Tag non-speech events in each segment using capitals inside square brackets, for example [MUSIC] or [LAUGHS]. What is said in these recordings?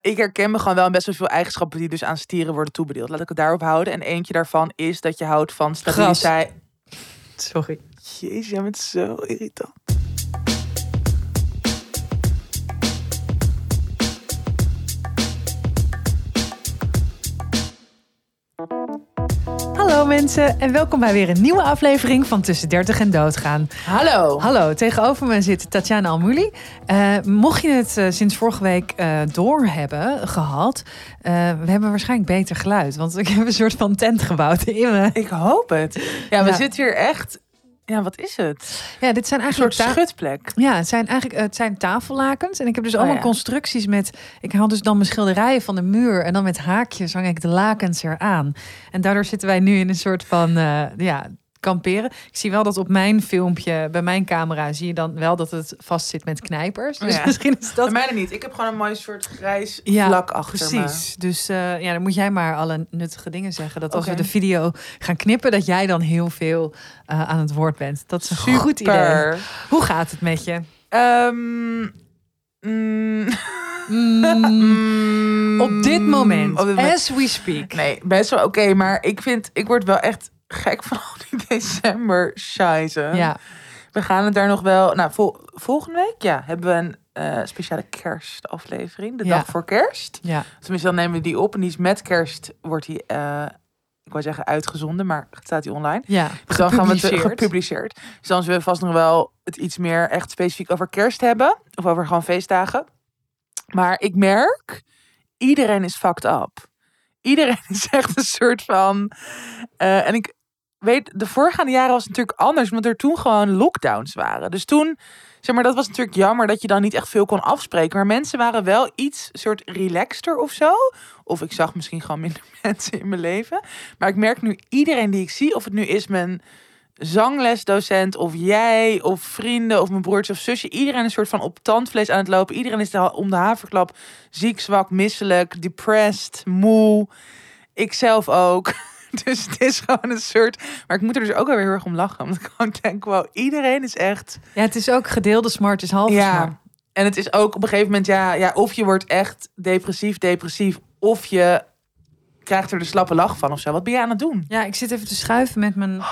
ik herken me gewoon wel in best wel veel eigenschappen die dus aan stieren worden toebedeeld. Laat ik het daarop houden. En eentje daarvan is dat je houdt van stabiliteit. Sorry. Jezus, jij bent zo irritant. Hallo mensen en welkom bij weer een nieuwe aflevering van Tussen 30 en Doodgaan. Hallo. Hallo, tegenover me zit Tatjana Almuli. Uh, mocht je het uh, sinds vorige week uh, door hebben gehad, we hebben waarschijnlijk beter geluid. Want [LAUGHS] ik heb een soort van tent gebouwd in me. Ik hoop het. Ja, we zitten hier echt ja, wat is het? Ja, dit zijn eigenlijk een soort schutplek. Ja, het zijn eigenlijk het zijn tafellakens en ik heb dus allemaal oh, ja. constructies met. Ik haal dus dan mijn schilderijen van de muur en dan met haakjes hang ik de lakens eraan. En daardoor zitten wij nu in een soort van uh, ja kamperen. Ik zie wel dat op mijn filmpje, bij mijn camera, zie je dan wel dat het vast zit met knijpers. Dus ja. misschien is dat. Bij mij niet. Ik heb gewoon een mooi soort grijs ja, vlak achter precies. Me. Dus uh, ja, dan moet jij maar alle nuttige dingen zeggen. Dat als okay. we de video gaan knippen, dat jij dan heel veel uh, aan het woord bent. Dat is een Super. goed idee. Hoe gaat het met je? Um, mm. Mm. [LAUGHS] op dit moment, as we speak. Nee, best wel oké. Okay, maar ik vind, ik word wel echt gek van al die [LAUGHS] december scheiße. Ja. We gaan het daar nog wel. Nou, vol, volgende week ja, hebben we een uh, speciale kerstaflevering. De ja. dag voor kerst. Ja. Tenminste, dan nemen we die op. En die is met kerst, wordt die, uh, ik wou zeggen uitgezonden, maar staat die online. Ja, dus dan gaan we het gepubliceerd. Dus dan zullen we vast nog wel het iets meer echt specifiek over kerst hebben. Of over gewoon feestdagen. Maar ik merk, iedereen is fucked up. Iedereen [LAUGHS] is echt een soort van. Uh, en ik, weet, de voorgaande jaren was natuurlijk anders, omdat er toen gewoon lockdowns waren. Dus toen, zeg maar, dat was natuurlijk jammer dat je dan niet echt veel kon afspreken. Maar mensen waren wel iets soort relaxter of zo. Of ik zag misschien gewoon minder [LAUGHS] mensen in mijn leven. Maar ik merk nu iedereen die ik zie, of het nu is mijn zanglesdocent of jij of vrienden of mijn broertje of zusje. Iedereen een soort van op tandvlees aan het lopen. Iedereen is om de haverklap ziek, zwak, misselijk, depressed, moe. Ik zelf ook. [LAUGHS] Dus het is gewoon een soort. Maar ik moet er dus ook wel weer heel erg om lachen. Want ik gewoon denk, wow, iedereen is echt. Ja, het is ook gedeelde smart is half ja. smart. En het is ook op een gegeven moment, ja, ja, of je wordt echt depressief, depressief, of je krijgt er de slappe lach van of zo. Wat ben je aan het doen? Ja, ik zit even te schuiven met mijn.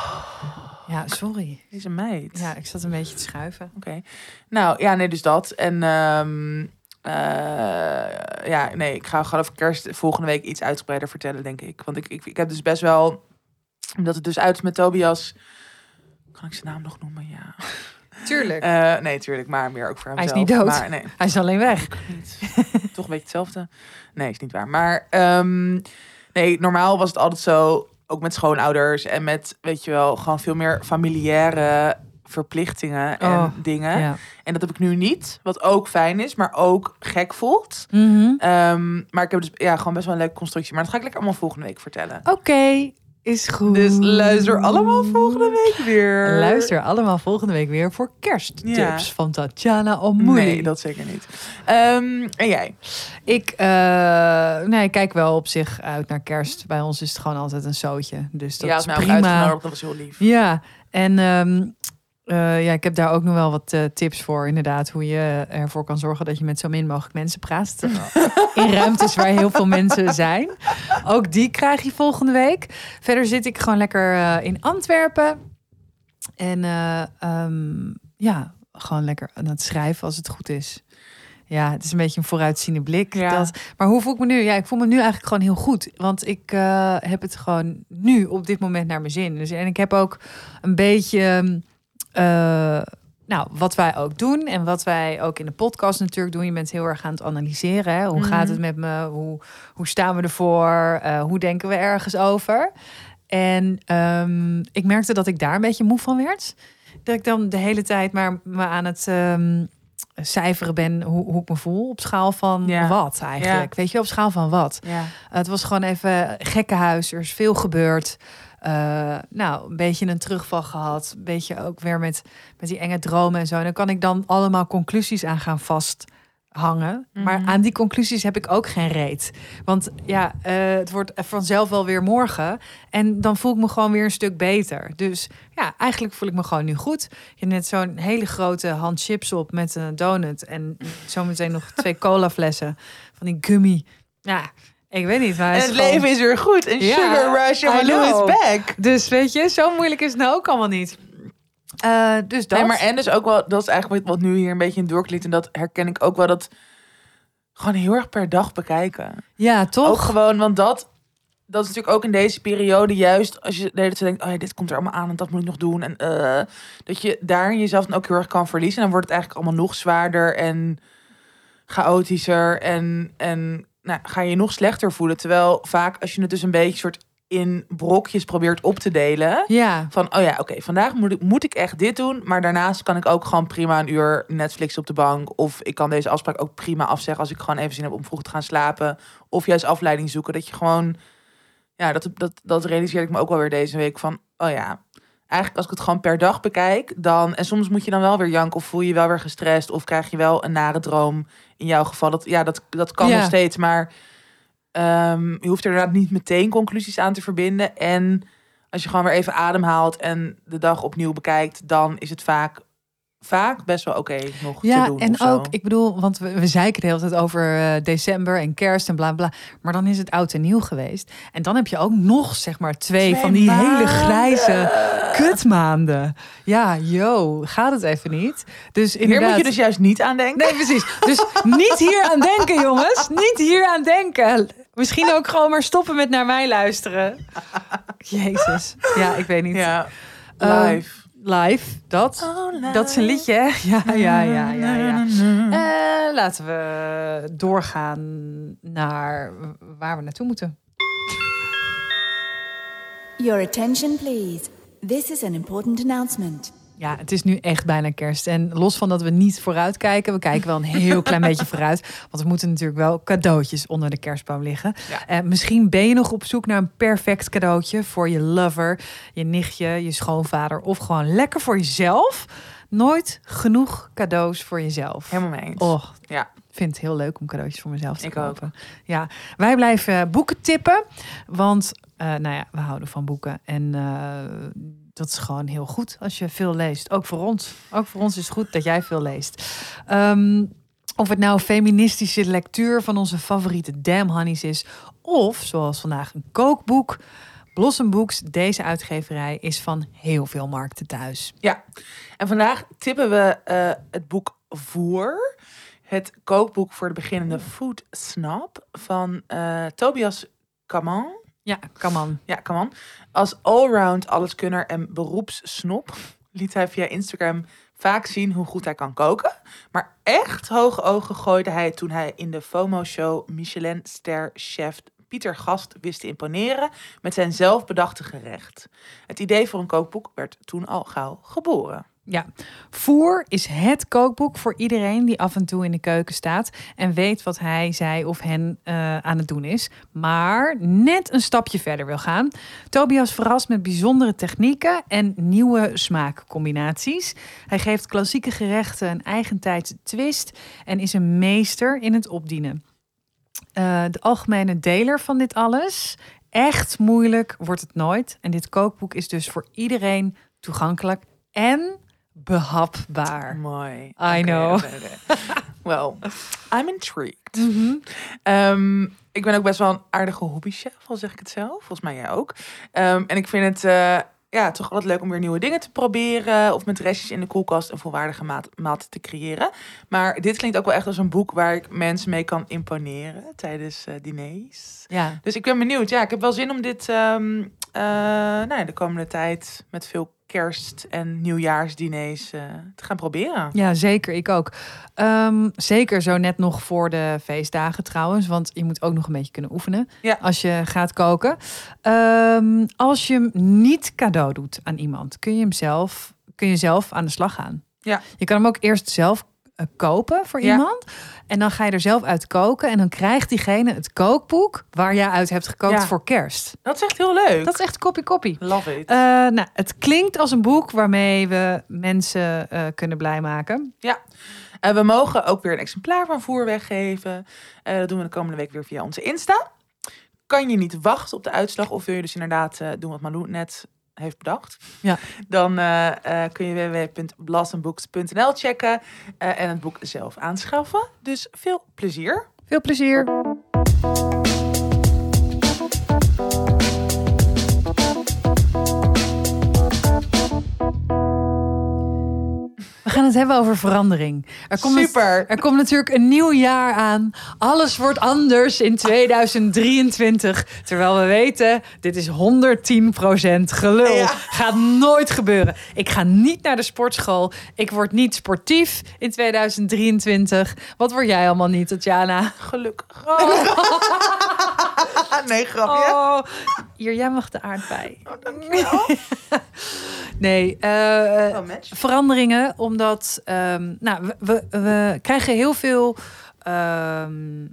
Ja, sorry. Deze meid. Ja, ik zat een beetje te schuiven. Oké. Okay. Nou, ja, nee, dus dat. En um, uh, ja, nee, ik ga gewoon over kerst volgende week iets uitgebreider vertellen, denk ik. Want ik, ik, ik heb dus best wel, omdat het dus uit is met Tobias. Kan ik zijn naam nog noemen? Ja. Tuurlijk. Uh, nee, tuurlijk, maar meer ook voor hem Hij is niet dood. Maar, nee. Hij is alleen weg. Niet. Toch een beetje hetzelfde. Nee, is niet waar. Maar um, nee, normaal was het altijd zo, ook met schoonouders en met, weet je wel, gewoon veel meer familiaire verplichtingen en oh, dingen. Ja. En dat heb ik nu niet, wat ook fijn is, maar ook gek voelt. Mm -hmm. um, maar ik heb dus ja, gewoon best wel een leuke constructie. Maar dat ga ik lekker allemaal volgende week vertellen. Oké, okay, is goed. Dus luister allemaal volgende week weer. Luister allemaal volgende week weer voor kersttips ja. van Tatjana Ommoei. Nee, dat zeker niet. Um, en jij? Ik, uh, nee, ik kijk wel op zich uit naar kerst. Bij ons is het gewoon altijd een zootje. Dus dat ja, is prima. Dat was heel lief. Ja, en um, uh, ja, ik heb daar ook nog wel wat uh, tips voor. Inderdaad, hoe je ervoor kan zorgen dat je met zo min mogelijk mensen praat. [LAUGHS] In ruimtes waar heel veel mensen zijn. Ook die krijg je volgende week. Verder zit ik gewoon lekker uh, in Antwerpen. En um, ja, gewoon lekker aan het schrijven als het goed is. Ja, het is een beetje een vooruitziende blik. Ja. Dat, maar hoe voel ik me nu? Ja, ik voel me nu eigenlijk gewoon heel goed. Want ik heb het gewoon nu op dit moment naar mijn zin. Dus, en ik heb ook een beetje... Uh, nou, wat wij ook doen en wat wij ook in de podcast natuurlijk doen. Je bent heel erg aan het analyseren. Hè? Hoe mm. gaat het met me? Hoe, hoe staan we ervoor? Uh, hoe denken we ergens over? En um, ik merkte dat ik daar een beetje moe van werd. Dat ik dan de hele tijd maar me aan het um, cijferen ben hoe, hoe ik me voel. Op schaal van ja. wat eigenlijk. Ja. Weet je, op schaal van wat. Ja. Het was gewoon even gekkenhuis. Er is veel gebeurd. Uh, nou, een beetje een terugval gehad. Een beetje ook weer met, met die enge dromen en zo. En dan kan ik dan allemaal conclusies aan gaan hangen. Maar Mhm. aan die conclusies heb ik ook geen reet. Want ja, eh, het wordt vanzelf wel weer morgen. En dan voel ik me gewoon weer een stuk beter. Dus ja, eigenlijk voel ik me gewoon nu goed. Je hebt net zo'n hele grote hand chips op met een donut. En zometeen nog twee [LAUGHS] colaflessen van die gummy. Ja, ik weet niet. En is het gewoon- leven is weer goed. Ja, sugar rush en I Malou is back. Dus weet je, zo moeilijk is het nou ook allemaal niet. Eh, dus dat. Nee, maar en dus ook wel, dat is eigenlijk wat nu hier een beetje in doorklikt. En dat herken ik ook wel, dat gewoon heel erg per dag bekijken. ja, Ook toch? gewoon, want dat, dat is natuurlijk ook in deze periode juist als je de hele tijd denkt, oh ja, dit komt er allemaal aan en dat moet ik nog doen. En eh, dat je daar jezelf dan ook heel erg kan verliezen. En dan wordt het eigenlijk allemaal nog zwaarder en chaotischer. En, en nou, ga je je nog slechter voelen. Terwijl vaak als je het dus een beetje soort in brokjes probeert op te delen. Ja, Van, oh ja, oké, vandaag moet ik, moet ik echt dit doen. Maar daarnaast kan ik ook gewoon prima een uur Netflix op de bank. Of ik kan deze afspraak ook prima afzeggen als ik gewoon even zin heb om vroeg te gaan slapen. Of juist afleiding zoeken. Dat je gewoon, ja, dat, dat, dat realiseerde ik me ook wel weer deze week. Van, oh ja, eigenlijk als ik het gewoon per dag bekijk, dan... En soms moet je dan wel weer janken of voel je je wel weer gestrest. Of krijg je wel een nare droom in jouw geval. Dat, ja, dat, dat kan Ja. nog steeds, maar... ehm, je hoeft er inderdaad niet meteen conclusies aan te verbinden. En als je gewoon weer even ademhaalt en de dag opnieuw bekijkt, dan is het vaak, vaak best wel oké nog ja te doen. en of zo. ook, ik bedoel, want we, we zeiken de hele tijd over eh, december en kerst en bla bla. Maar dan is het oud en nieuw geweest. En dan heb je ook nog, zeg maar, twee, Twee van die hele grijze kutmaanden. Ja, yo, gaat het even niet? Dus Hier inderdaad. moet je dus juist niet aan denken. Nee, precies. Dus niet hier aan denken, jongens. Niet hier aan denken. Misschien ook gewoon maar stoppen met naar mij luisteren. Jezus. Ja, ik weet niet. Ja, Eh, live. Live, dat. Dat is een liedje, hè? [LAUGHS] Ja, ja, ja, ja, ja. Eh, laten we doorgaan naar waar we naartoe moeten. Your attention, please. This is an important announcement. Ja, het is nu echt bijna kerst. En los van dat we niet vooruit kijken, we kijken wel een heel klein beetje vooruit. Want er moeten natuurlijk wel cadeautjes onder de kerstboom liggen. Ja. Eh, misschien ben je nog op zoek naar een perfect cadeautje voor je lover, je nichtje, je schoonvader of gewoon lekker voor jezelf. Nooit genoeg cadeaus voor jezelf. Helemaal mee eens. Oh, Ja. ik vind het heel leuk om cadeautjes voor mezelf te Ik ook. kopen. Ja, wij blijven boeken tippen, want eh, nou ja, we houden van boeken en eh, dat is gewoon heel goed als je veel leest. Ook voor ons. Ook voor ons is het goed dat jij veel leest. Ehm, of het nou feministische lectuur van onze favoriete Damn Honeys is, of zoals vandaag een kookboek. Blossom Books, deze uitgeverij, is van heel veel markten thuis. Ja, en vandaag tippen we eh, het boek Voer. Het kookboek voor de beginnende food snap van eh, Tobias Kaman. Ja, kan man. Ja, Kaman. Als allround alleskunner en beroepssnop liet hij via Instagram vaak zien hoe goed hij kan koken. Maar echt hoge ogen gooide hij toen hij in de FOMO-show Michelin-ster-chef Pieter Gast wist te imponeren met zijn zelfbedachte gerecht. Het idee voor een kookboek werd toen al gauw geboren. Ja, Voer is het kookboek voor iedereen die af en toe in de keuken staat en weet wat hij, zij of hen eh, aan het doen is, maar net een stapje verder wil gaan. Tobias verrast met bijzondere technieken en nieuwe smaakcombinaties. Hij geeft klassieke gerechten een eigentijdse twist en is een meester in het opdienen. Eh, de algemene deler van dit alles. Echt moeilijk wordt het nooit. En dit kookboek is dus voor iedereen toegankelijk en behapbaar. Mooi. I know. Well, I'm intrigued. Ehm, ik ben ook best wel een aardige hobbychef, al zeg ik het zelf. Volgens mij jij ook. Ehm, en ik vind het eh, ja, toch altijd leuk om weer nieuwe dingen te proberen. Of met restjes in de koelkast een volwaardige maat, maat te creëren. Maar dit klinkt ook wel echt als een boek waar ik mensen mee kan imponeren tijdens eh, diners. Ja, Dus ik ben benieuwd. Ja, ik heb wel zin om dit ehm, eh, nou ja, de komende tijd met veel kerst- en nieuwjaarsdiners eh, te gaan proberen. ja, zeker. Ik ook. Ehm, zeker zo net nog voor de feestdagen trouwens. Want je moet ook nog een beetje kunnen oefenen Ja. als je gaat koken. Ehm, als je hem niet cadeau doet aan iemand, kun je hem zelf, kun je zelf aan de slag gaan. Ja. Je kan hem ook eerst zelf kopen voor Ja. iemand. En dan ga je er zelf uit koken. En dan krijgt diegene het kookboek waar jij uit hebt gekookt Ja. voor kerst. Dat is echt heel leuk. Dat is echt kopie kopie. Love it. Eh, nou, het klinkt als een boek waarmee we mensen eh, kunnen blij maken. ja. Eh, we mogen ook weer een exemplaar van voer weggeven. Eh, dat doen we de komende week weer via onze Insta. Kan je niet wachten op de uitslag of wil je dus inderdaad eh, doen wat Malou net heeft bedacht? Ja. Dan eh, eh, kun je www.blassenbooks.nl checken eh, en het boek zelf aanschaffen. Dus veel plezier. Veel plezier. Het hebben over verandering. Er komt, Super. Er komt natuurlijk een nieuw jaar aan. Alles wordt anders in 2023. Terwijl we weten, dit is 110% gelul. Ja. Gaat nooit gebeuren. Ik ga niet naar de sportschool. Ik word niet sportief in 2023. Wat word jij allemaal niet, Tatjana? Gelukkig. [LAUGHS] nee, grapje. Oh, hier, jij mag de aardbei. Oh, dankjewel. [LAUGHS] Nee, eh, veranderingen, omdat ehm, nou, we, we, we krijgen heel veel ehm,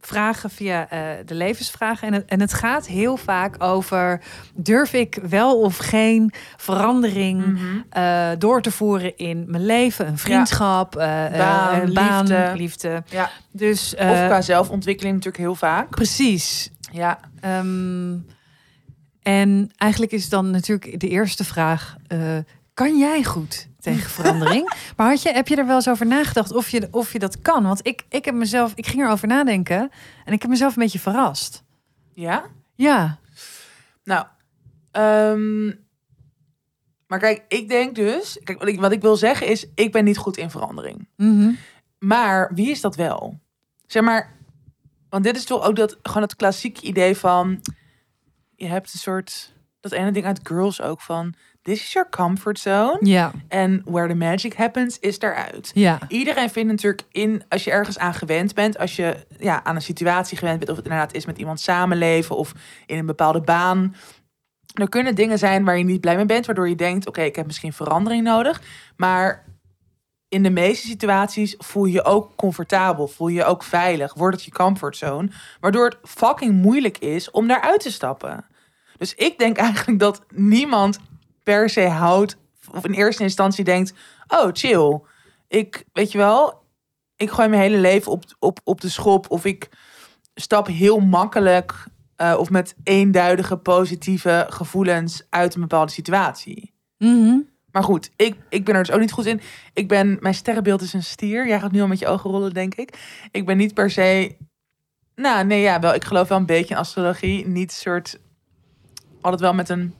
vragen via eh, de levensvragen. En het, en het gaat heel vaak over: durf ik wel of geen verandering Mhm. eh, door te voeren in mijn leven? Een vriendschap, eh, Baan, een baan, liefde. liefde. Ja. Dus Of qua zelfontwikkeling natuurlijk heel vaak. precies. Ja. Ehm, en eigenlijk is dan natuurlijk de eerste vraag: kan jij goed tegen verandering? [LAUGHS] maar had je, heb je er wel eens over nagedacht of je, of je dat kan? Want ik, ik heb mezelf, ik ging erover nadenken en ik heb mezelf een beetje verrast. Ja? Ja. Nou, ehm, maar kijk, ik denk dus, kijk, wat ik, wat ik wil zeggen is, ik ben niet goed in verandering. Mhm. Maar wie is dat wel? Zeg maar, want dit is toch ook dat, gewoon het klassieke idee van, je hebt een soort, dat ene ding uit Girls ook van, this is your comfort zone. Ja. En where the magic happens, is daaruit. Ja. Iedereen vindt natuurlijk in, als je ergens aan gewend bent, als je ja, aan een situatie gewend bent, of het inderdaad is met iemand samenleven of in een bepaalde baan. Er kunnen dingen zijn waar je niet blij mee bent, waardoor je denkt: oké, ik heb misschien verandering nodig. Maar in de meeste situaties voel je je ook comfortabel, voel je je ook veilig, wordt het je comfortzone, waardoor het fucking moeilijk is om daaruit te stappen. Dus ik denk eigenlijk dat niemand per se houdt, of in eerste instantie denkt: oh, chill. Ik, weet je wel, ik gooi mijn hele leven op, op, op de schop. Of ik stap heel makkelijk eh, of met eenduidige positieve gevoelens uit een bepaalde situatie. Mhm. Maar goed, ik, ik ben er dus ook niet goed in. Ik ben, mijn sterrenbeeld is een stier. Jij gaat nu al met je ogen rollen, denk ik. Ik ben niet per se. Nou, nee, ja, wel. Ik geloof wel een beetje in astrologie. Niet soort. Altijd wel met een.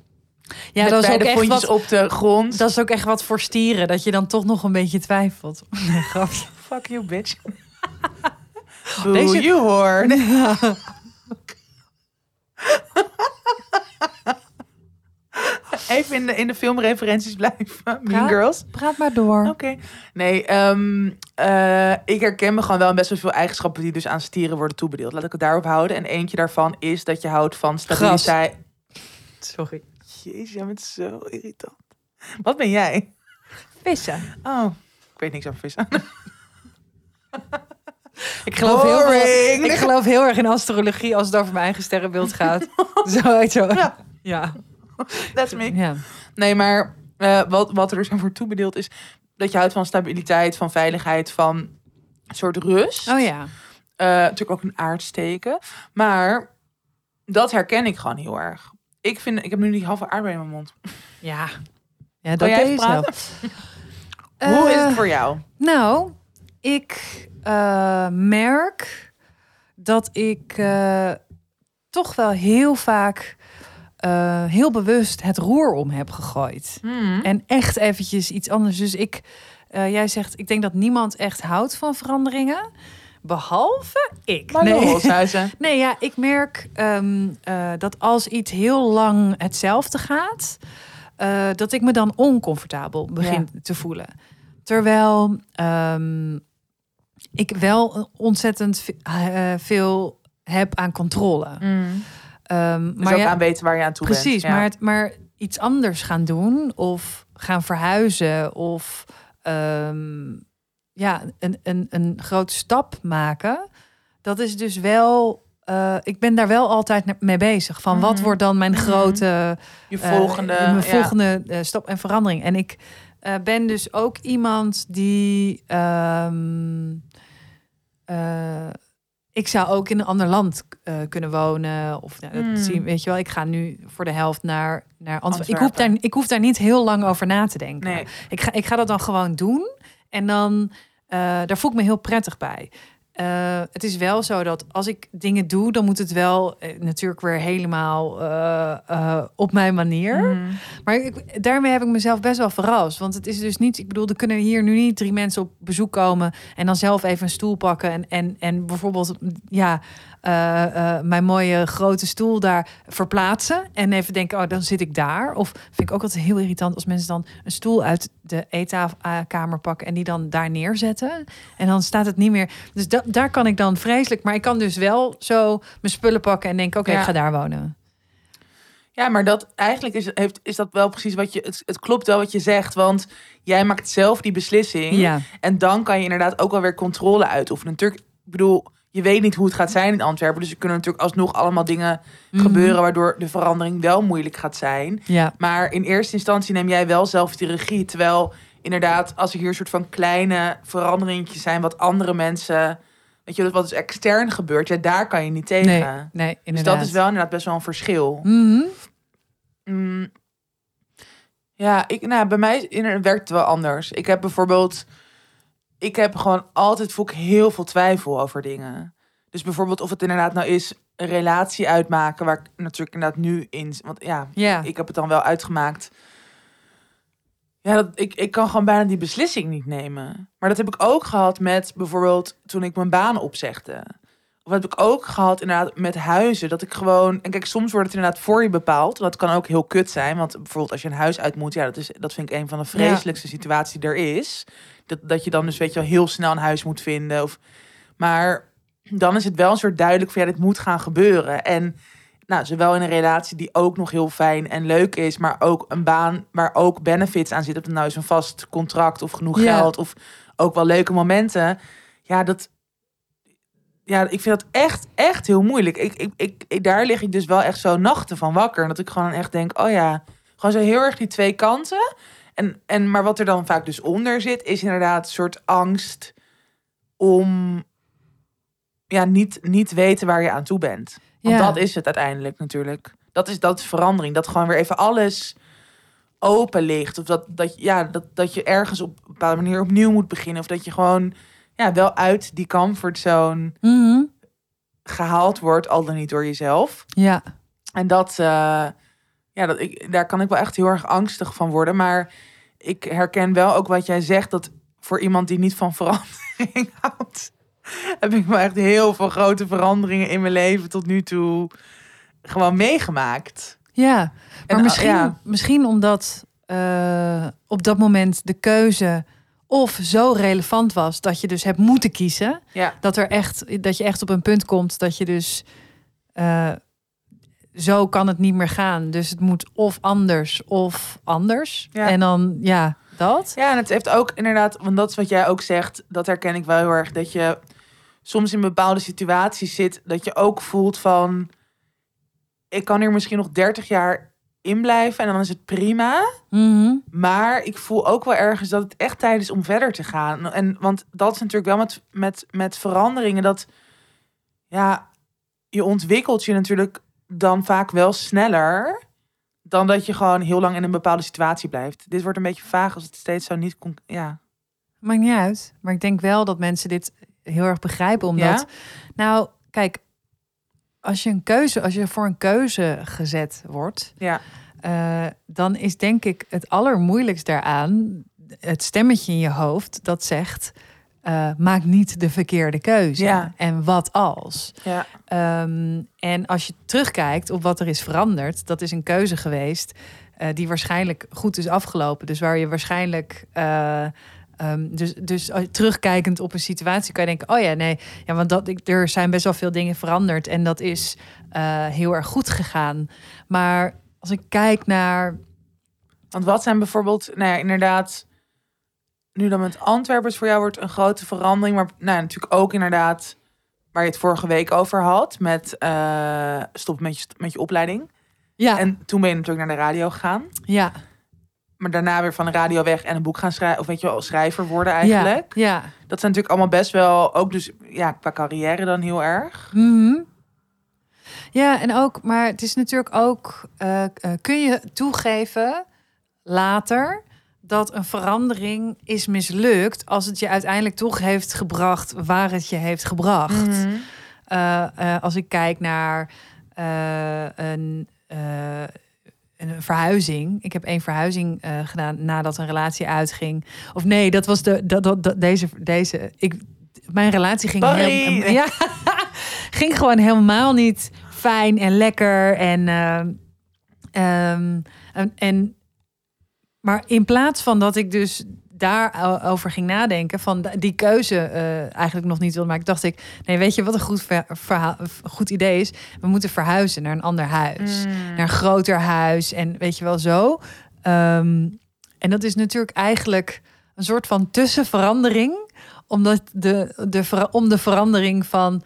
Ja, met dat is, ook echt wat, op de grond. dat is ook echt wat voor stieren. Dat je dan toch nog een beetje twijfelt. [LAUGHS] Nee, grapje. Fuck you, bitch. Boo, [LAUGHS] Deze- you hoor. [LAUGHS] Even in de, in de filmreferenties blijven. Mean Girls. Praat maar door. Oké. Nee, ehm, eh, ik herken me gewoon wel best wel veel eigenschappen die dus aan stieren worden toebedeeld. Laat ik het daarop houden. En eentje daarvan is dat je houdt van stabiliteit. Sorry. Jezus, jij bent zo irritant. Wat ben jij? Vissen. Oh, ik weet niks over vissen. [LAUGHS] Ik geloof, heel erg, ik geloof heel erg in astrologie als het over mijn eigen sterrenbeeld gaat. [LAUGHS] zo, zo. Ja. Ja. That's me. ja. Nee, maar eh, wat, wat er dus aan voor toebedeeld is... dat je houdt van stabiliteit, van veiligheid, van een soort rust. Oh ja. Eh, natuurlijk ook een aardsteken. Maar dat herken ik gewoon heel erg. Ik, vind, ik heb nu die halve aardbei in mijn mond. Ja. Ja, dat jij deed praten? zelf. Hoe is Eh, het voor jou? Nou, ik eh, merk dat ik eh, toch wel heel vaak eh, heel bewust het roer om heb gegooid. Hmm. En echt eventjes iets anders. Dus ik, eh, jij zegt, ik denk dat niemand echt houdt van veranderingen. Behalve ik. Maar nee. [LAUGHS] Nee, ja, ik merk ehm, eh, dat als iets heel lang hetzelfde gaat, eh, dat ik me dan oncomfortabel begin te voelen. Terwijl ehm, ik wel ontzettend eh, veel heb aan controle. Mm. Ehm, Dus maar ook ja, aan weten waar je aan toe Precies, bent. Ja. maar, het, maar iets anders gaan doen of gaan verhuizen of ja, een, een, een grote stap maken, dat is dus wel. eh, ik ben daar wel altijd mee bezig. Van wat Mhm. wordt dan mijn Mhm. grote Je eh, volgende, mijn ja. volgende eh, stap en verandering? En ik eh, ben dus ook iemand die. ehm, eh, ik zou ook in een ander land eh, kunnen wonen. Of nou, dat zie, weet je wel, ik ga nu voor de helft naar, naar Antwerpen. Ik hoef, daar, ik hoef daar niet heel lang over na te denken. Nee. Ik, ga, ik ga dat dan gewoon doen. En dan, eh, daar voel ik me heel prettig bij. Eh, het is wel zo dat als ik dingen doe, dan moet het wel eh, natuurlijk weer helemaal eh, eh, op mijn manier. Mhm. Maar ik, daarmee heb ik mezelf best wel verrast. Want het is dus niet, ik bedoel, er kunnen hier nu niet drie mensen op bezoek komen en dan zelf even een stoel pakken en, en, en bijvoorbeeld, ja, eh, eh, mijn mooie grote stoel daar verplaatsen en even denken, oh, dan zit ik daar. Of vind ik ook altijd heel irritant als mensen dan een stoel uit de eetkamer pakken en die dan daar neerzetten. En dan staat het niet meer. Dus da daar kan ik dan vreselijk, maar ik kan dus wel zo mijn spullen pakken en denken, oké, Ja. ik ga daar wonen. Ja, maar dat eigenlijk is, heeft, is dat wel precies wat je. Het, het klopt wel wat je zegt, want jij maakt zelf die beslissing. Ja. En dan kan je inderdaad ook wel weer controle uitoefenen. Natuurlijk, ik bedoel, je weet niet hoe het gaat zijn in Antwerpen. Dus er kunnen natuurlijk alsnog allemaal dingen Mhm. gebeuren waardoor de verandering wel moeilijk gaat zijn. Ja. Maar in eerste instantie neem jij wel zelf die regie. Terwijl inderdaad, als er hier een soort van kleine veranderingjes zijn, wat andere mensen. Weet je, wat is extern gebeurt, ja, daar kan je niet tegen. Nee, nee, dus inderdaad. dat is wel inderdaad best wel een verschil. Mhm. Mm. Ja, ik, nou, bij mij werkt het wel anders. Ik heb bijvoorbeeld, ik heb gewoon altijd voel ik heel veel twijfel over dingen. Dus bijvoorbeeld of het inderdaad nou is een relatie uitmaken, waar ik natuurlijk inderdaad nu in, want ja, ik heb het dan wel uitgemaakt. Ja, dat, ik, ik kan gewoon bijna die beslissing niet nemen. Maar dat heb ik ook gehad met bijvoorbeeld toen ik mijn baan opzegde. Of heb ik ook gehad inderdaad met huizen. Dat ik gewoon... En kijk, soms wordt het inderdaad voor je bepaald. Dat kan ook heel kut zijn. Want bijvoorbeeld als je een huis uit moet... Ja, dat, is, dat vind ik een van de vreselijkste situaties die er is. Dat, dat je dan dus weet je wel heel snel een huis moet vinden. Of, maar dan is het wel een soort duidelijk van... Ja, dit moet gaan gebeuren. En nou, zowel in een relatie die ook nog heel fijn en leuk is... maar ook een baan waar ook benefits aan zitten. Of het nou is een vast contract of genoeg Ja. geld... of ook wel leuke momenten. Ja, dat, ja, ik vind dat echt, echt heel moeilijk. Ik, ik, ik, ik- daar lig ik dus wel echt zo nachten van wakker. Dat ik gewoon echt denk, oh ja, gewoon zo heel erg die twee kanten. En, en, maar wat er dan vaak dus onder zit, is inderdaad een soort angst om ja, niet, niet weten waar je aan toe bent. Want Ja. dat is het uiteindelijk natuurlijk. Dat is, dat is verandering. Dat gewoon weer even alles open ligt. Of dat, dat, ja, dat, dat je ergens op een bepaalde manier opnieuw moet beginnen. Of dat je gewoon ja, wel uit die comfortzone Mhm. gehaald wordt, al dan niet door jezelf. Ja. En dat, eh, ja, dat ik, daar kan ik wel echt heel erg angstig van worden. Maar ik herken wel ook wat jij zegt, dat voor iemand die niet van verandering [LAUGHS] houdt, heb ik wel echt heel veel grote veranderingen in mijn leven tot nu toe gewoon meegemaakt. Ja, maar En, misschien, ja. misschien omdat eh, op dat moment de keuze of zo relevant was dat je dus hebt moeten kiezen, Ja, dat er echt dat je echt op een punt komt dat je dus eh, zo kan het niet meer gaan. Dus het moet of anders of anders. Ja. En dan ja, dat. Ja, en het heeft ook inderdaad, want dat is wat jij ook zegt, dat herken ik wel heel erg, dat je soms in bepaalde situaties zit, dat je ook voelt van, ik kan hier misschien nog 30 jaar in blijven en dan is het prima, Mhm. maar ik voel ook wel ergens dat het echt tijd is om verder te gaan. En want dat is natuurlijk wel met, met, met veranderingen, dat ja, je ontwikkelt je natuurlijk dan vaak wel sneller dan dat je gewoon heel lang in een bepaalde situatie blijft. Dit wordt een beetje vaag als het steeds zo niet... con- Ja, Maakt niet uit. Maar ik denk wel dat mensen dit heel erg begrijpen. Omdat, Ja? nou, kijk, als je een keuze, als je voor een keuze gezet wordt, ja, eh, dan is denk ik het allermoeilijkst daaraan het stemmetje in je hoofd dat zegt: eh, maak niet de verkeerde keuze. Ja. En wat als? ja, Ehm, en als je terugkijkt op wat er is veranderd, dat is een keuze geweest eh, die waarschijnlijk goed is afgelopen. Dus waar je waarschijnlijk. eh, ehm, dus, dus terugkijkend op een situatie kan je denken: oh ja, nee, ja, want dat, ik, er zijn best wel veel dingen veranderd en dat is heel erg goed gegaan. Maar als ik kijk naar. want wat zijn bijvoorbeeld... Nou ja, inderdaad... Nu dan met Antwerpers voor jou wordt een grote verandering. Maar nou, natuurlijk ook inderdaad... Waar je het vorige week over had. Met eh stop met je, met je opleiding. Ja, En toen ben je natuurlijk naar de radio gegaan. ja, maar daarna weer van de radio weg en een boek gaan schrijven. Of weet je wel, schrijver worden eigenlijk. Ja. ja. Dat zijn natuurlijk allemaal best wel, ook dus ja, qua carrière dan heel erg. Mhm. Ja, en ook, maar het is natuurlijk ook, eh, eh, kun je toegeven later dat een verandering is mislukt als het je uiteindelijk toch heeft gebracht waar het je heeft gebracht. Mhm. Eh, eh, als ik kijk naar eh, een, een verhuizing. Ik heb één verhuizing gedaan nadat een relatie uitging. Of nee, dat was de dat, dat, dat- deze deze. Ik mijn relatie ging heel, [LAUGHS] ja, ging gewoon helemaal niet fijn en lekker en ehm, en, en maar in plaats van dat ik dus daarover ging nadenken, van die keuze eh, eigenlijk nog niet wilde maken, dacht ik, nee, weet je wat een goed, verhaal, goed idee is? We moeten verhuizen naar een ander huis, Mm. naar een groter huis en weet je wel zo. Ehm, en dat is natuurlijk eigenlijk een soort van tussenverandering, omdat de, de, om de verandering van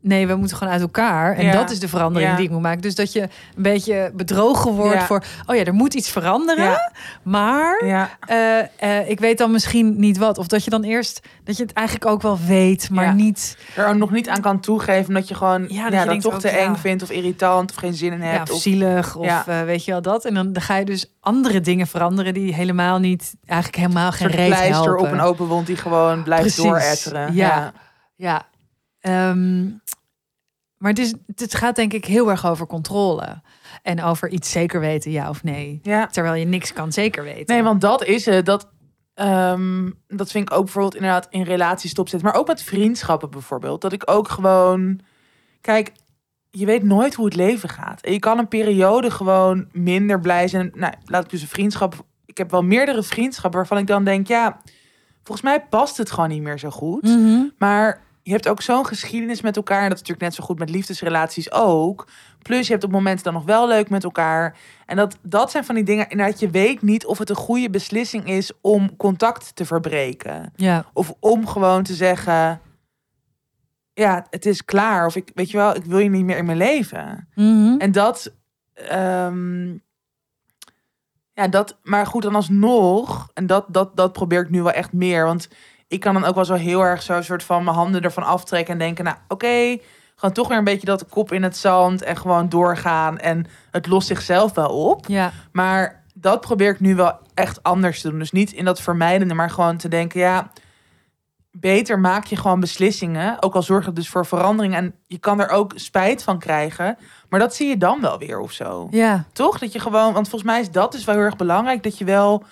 nee, we moeten gewoon uit elkaar. En Ja. dat is de verandering Ja. die ik moet maken. Dus dat je een beetje bedrogen wordt Ja. voor, oh ja, er moet iets veranderen. Maar eh, eh, ik weet dan misschien niet wat. Of dat je dan eerst, dat je het eigenlijk ook wel weet, maar niet er ook nog niet aan kan toegeven dat je gewoon Ja, dat je dat denkt toch ook, te eng vindt of irritant of geen zin in hebt. of of, zielig of eh, weet je wel dat. En dan, dan ga je dus andere dingen veranderen die helemaal niet, eigenlijk helemaal een geen reet helpen. op een open wond die gewoon blijft dooretteren. Ja. Ja. Ehm, maar het, is, het gaat denk ik heel erg over controle. En over iets zeker weten, ja of nee. ja. Terwijl je niks kan zeker weten. Nee, want dat is het. Dat, ehm, dat vind ik ook bijvoorbeeld inderdaad in relaties stopzetten. Maar ook met vriendschappen bijvoorbeeld. Dat ik ook gewoon... Kijk, je weet nooit hoe het leven gaat. En je kan een periode gewoon minder blij zijn. Nou, laat ik dus een vriendschap... Ik heb wel meerdere vriendschappen waarvan ik dan denk... Ja, volgens mij past het gewoon niet meer zo goed. Mhm. Maar je hebt ook zo'n geschiedenis met elkaar. En dat is natuurlijk net zo goed met liefdesrelaties ook. Plus je hebt op momenten dan nog wel leuk met elkaar. En dat, dat zijn van die dingen. Inderdaad, je weet niet of het een goede beslissing is om contact te verbreken. Ja. Of om gewoon te zeggen. Ja, het is klaar. Of ik, weet je wel, ik wil je niet meer in mijn leven. Mhm. En dat. ehm, ja, dat. Maar goed, dan alsnog. En dat, dat, dat probeer ik nu wel echt meer. Want ik kan dan ook wel zo heel erg zo soort van mijn handen ervan aftrekken en denken, nou, oké, gewoon toch weer een beetje dat kop in het zand en gewoon doorgaan en het lost zichzelf wel op. Ja. Maar dat probeer ik nu wel echt anders te doen. Dus niet in dat vermijdende, maar gewoon te denken, ja, beter maak je gewoon beslissingen. Ook al zorgt het dus voor verandering. En je kan er ook spijt van krijgen. Maar dat zie je dan wel weer of zo. Ja. Toch? Dat je gewoon, want volgens mij is dat dus wel heel erg belangrijk. Dat je wel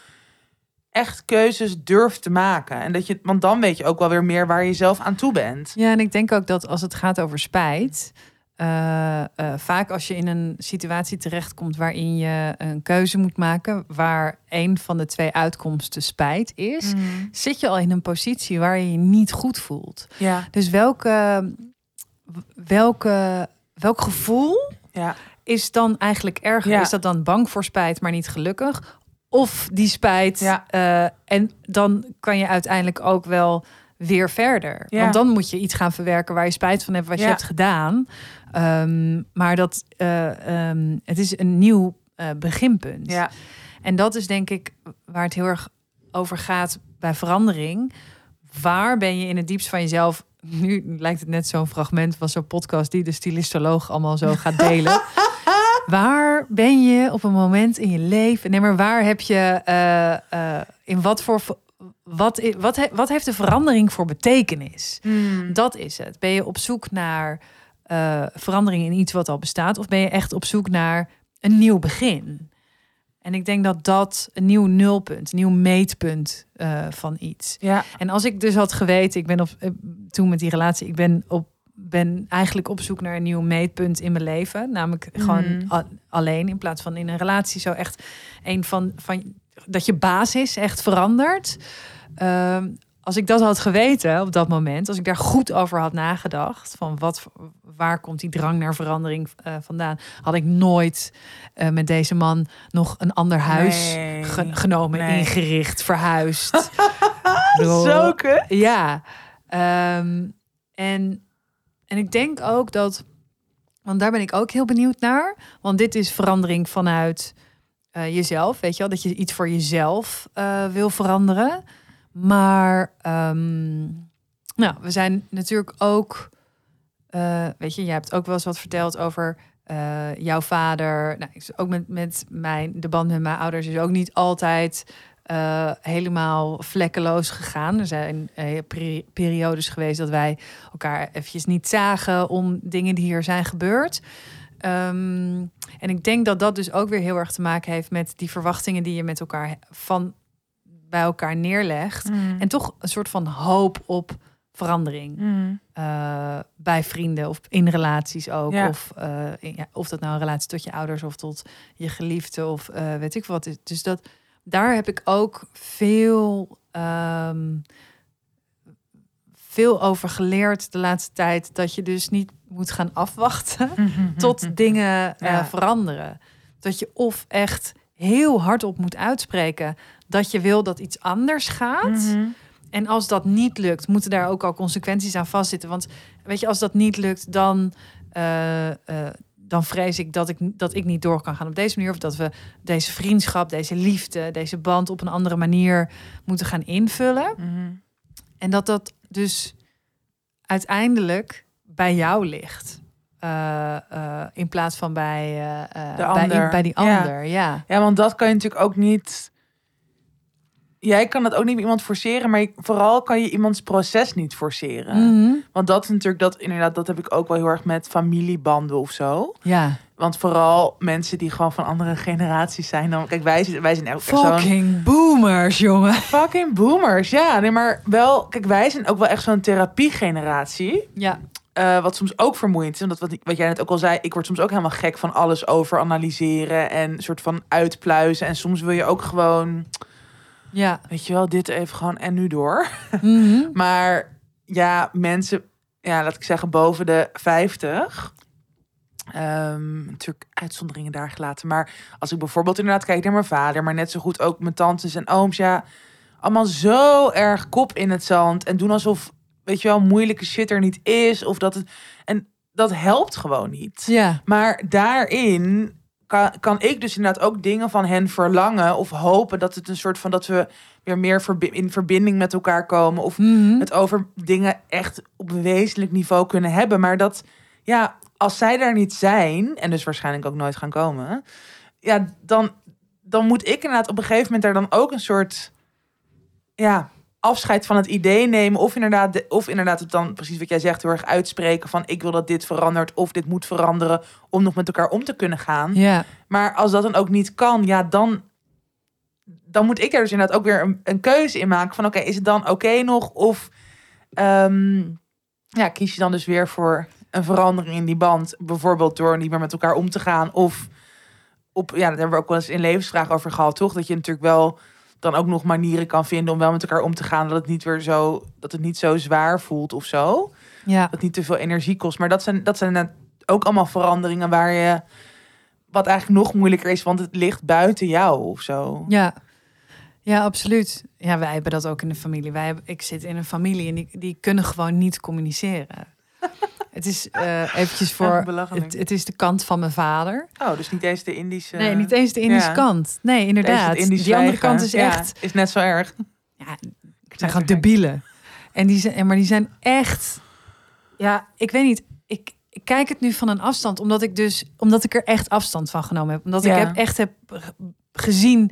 echt keuzes durft te maken. En dat je, want dan weet je ook wel weer meer waar je zelf aan toe bent. Ja, en ik denk ook dat als het gaat over spijt, eh, eh, vaak als je in een situatie terechtkomt waarin je een keuze moet maken, waar een van de twee uitkomsten spijt is, zit je al in een positie waar je je niet goed voelt. Ja, Dus welke, welke, welk gevoel ja, is dan eigenlijk erger? Ja. Is dat dan bang voor spijt, maar niet gelukkig? Of die spijt. Ja. eh, en dan kan je uiteindelijk ook wel weer verder. Ja. Want dan moet je iets gaan verwerken waar je spijt van hebt wat je hebt gedaan. Ehm, maar dat, eh, ehm, het is een nieuw eh, beginpunt. ja. En dat is denk ik waar het heel erg over gaat bij verandering. Waar ben je in het diepst van jezelf? Nu lijkt het net zo'n fragment van zo'n podcast die de stylistoloog allemaal zo gaat delen. [LAUGHS] waar ben je op een moment in je leven? Nee, maar waar heb je eh, eh, in wat voor wat, wat, he- wat heeft de verandering voor betekenis? Hmm. Dat is het. Ben je op zoek naar eh, verandering in iets wat al bestaat, of ben je echt op zoek naar een nieuw begin? En ik denk dat dat een nieuw nulpunt, een nieuw meetpunt van iets. Ja, En als ik dus had geweten, ik ben op, toen met die relatie, ik ben op ben eigenlijk op zoek naar een nieuw meetpunt in mijn leven, namelijk gewoon a- alleen in plaats van in een relatie zo echt een van van dat je basis echt verandert. Ehm, als ik dat had geweten op dat moment, als ik daar goed over had nagedacht, van wat, waar komt die drang naar verandering eh, vandaan, had ik nooit eh, met deze man nog een ander huis Nee. ge- genomen, Nee. ingericht, verhuisd. [LAUGHS] Zo kut. ja. Ehm, en, en ik denk ook dat, want daar ben ik ook heel benieuwd naar, want dit is verandering vanuit eh, jezelf, weet je wel, dat je iets voor jezelf eh, wil veranderen. Maar ehm, nou, we zijn natuurlijk ook, eh, weet je, jij hebt ook wel eens wat verteld over jouw vader. Nou, ook met, met mijn, de band met mijn ouders is ook niet altijd eh, helemaal vlekkeloos gegaan. Er zijn eh, peri- periodes geweest dat wij elkaar eventjes niet zagen om dingen die hier zijn gebeurd. Ehm, en ik denk dat dat dus ook weer heel erg te maken heeft met die verwachtingen die je met elkaar van bij elkaar neerlegt. Mm. En toch een soort van hoop op verandering. Mm. Eh, bij vrienden of in relaties ook. Ja. Of, in- ja, of dat nou een relatie tot je ouders of tot je geliefde of weet ik wat. Dus dat, daar heb ik ook veel, ehm, veel over geleerd de laatste tijd. Dat je dus niet moet gaan afwachten [LAUGHS] Mhm. tot dingen eh, Ja. veranderen. Dat je of echt heel hardop moet uitspreken dat je wil dat iets anders gaat. Mhm. En als dat niet lukt, moeten daar ook al consequenties aan vastzitten. Want weet je, als dat niet lukt, dan, eh, eh, dan vrees ik dat, ik dat ik niet door kan gaan op deze manier. Of dat we deze vriendschap, deze liefde, deze band op een andere manier moeten gaan invullen. Mhm. En dat dat dus uiteindelijk bij jou ligt. Eh, eh, in plaats van bij, De bij, ander. bij die Ja. ander. Ja. Ja, want dat kan je natuurlijk ook niet. Jij kan het ook niet met iemand forceren, maar je- vooral kan je iemands proces niet forceren. Mhm. Want dat is natuurlijk dat inderdaad, dat heb ik ook wel heel erg met familiebanden of zo. ja. Want vooral mensen die gewoon van andere generaties zijn dan. Kijk, wij, zijn- wij zijn echt zo'n Fucking boomers, jongen. fucking boomers. Ja, nee, maar wel. Kijk, wij zijn ook wel echt zo'n therapiegeneratie. Ja. Eh, wat soms ook vermoeiend is. Omdat wat, wat jij net ook al zei, ik word soms ook helemaal gek van alles over analyseren en soort van uitpluizen. En soms wil je ook gewoon, Ja. weet je wel, dit even gewoon en nu door. [LAUGHS] Mhm. Maar ja, mensen, ja, laat ik zeggen, boven de 50. Ehm, natuurlijk uitzonderingen daar gelaten. Maar als ik bijvoorbeeld inderdaad kijk naar mijn vader, maar net zo goed ook mijn tantes en ooms, ja, allemaal zo erg kop in het zand en doen alsof, weet je wel, moeilijke shit er niet is of dat het en dat helpt gewoon niet. Ja. Maar daarin kan, kan ik dus inderdaad ook dingen van hen verlangen of hopen dat het een soort van dat we weer meer verbi- in verbinding met elkaar komen of Mhm. het over dingen echt op een wezenlijk niveau kunnen hebben. Maar dat, ja, als zij daar niet zijn, en dus waarschijnlijk ook nooit gaan komen, ja, dan, dan moet ik inderdaad op een gegeven moment daar dan ook een soort, ja, afscheid van het idee nemen. Of inderdaad, de- of inderdaad het dan, precies wat jij zegt, heel erg uitspreken van ik wil dat dit verandert of dit moet veranderen om nog met elkaar om te kunnen gaan. Ja. Maar als dat dan ook niet kan, ja, dan, dan moet ik er dus inderdaad ook weer een, een keuze in maken van oké, is het dan oké nog? Of ehm, ja, kies je dan dus weer voor een verandering in die band, bijvoorbeeld door niet meer met elkaar om te gaan of op, ja, daar hebben we ook wel eens in levensvraag over gehad, toch? Dat je natuurlijk wel dan ook nog manieren kan vinden om wel met elkaar om te gaan, dat het niet weer zo, dat het niet zo zwaar voelt of zo Ja. dat het niet te veel energie kost. Maar dat zijn, dat zijn ook allemaal veranderingen waar je. Wat eigenlijk nog moeilijker is, want het ligt buiten jou of zo. Ja. Ja, absoluut. Ja, wij hebben dat ook in de familie. Wij hebben, ik zit in een familie en die, die kunnen gewoon niet communiceren. Het is eh eventjes voor. Het, het is de kant van mijn vader. Oh, dus niet eens de Indische. Nee, niet eens de Indische ja. kant. Nee, inderdaad. Die andere kant is Ja, echt. is net zo erg. Ja, het zijn gewoon debielen. En die zijn, maar die zijn echt. Ja, ik weet niet. Ik, ik kijk het nu van een afstand, omdat ik dus, omdat ik er echt afstand van genomen heb, omdat Ja. ik heb echt heb gezien,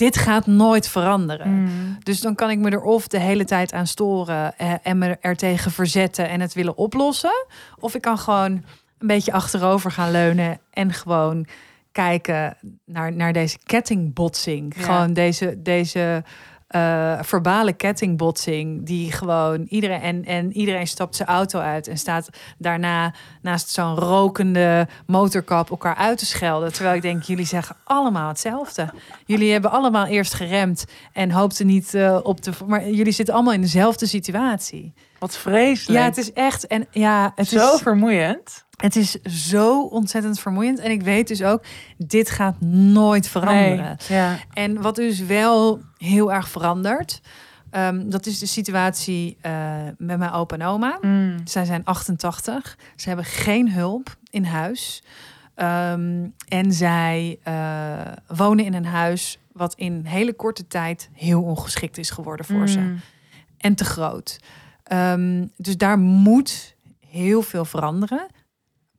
dit gaat nooit veranderen. Mm. Dus dan kan ik me er of de hele tijd aan storen eh, en me er tegen verzetten en het willen oplossen, of ik kan gewoon een beetje achterover gaan leunen en gewoon kijken naar, naar deze kettingbotsing. Ja. Gewoon deze, deze eh, verbale kettingbotsing die gewoon iedereen en, en iedereen stapt zijn auto uit en staat daarna naast zo'n rokende motorkap elkaar uit te schelden. Terwijl ik denk, jullie zeggen allemaal hetzelfde. Jullie hebben allemaal eerst geremd en hoopten niet eh, op de. Maar jullie zitten allemaal in dezelfde situatie. Wat vreselijk. Ja, het is echt. En ja, het zo is, vermoeiend. Het is zo ontzettend vermoeiend. En ik weet dus ook, dit gaat nooit veranderen. Nee. Ja. En wat dus wel heel erg verandert, ehm, dat is de situatie eh, met mijn opa en oma. Mm. Zij zijn 88. Ze hebben geen hulp in huis. Ehm, en zij eh, wonen in een huis wat in hele korte tijd heel ongeschikt is geworden voor ze. Mm. En te groot. Ehm, dus daar moet heel veel veranderen.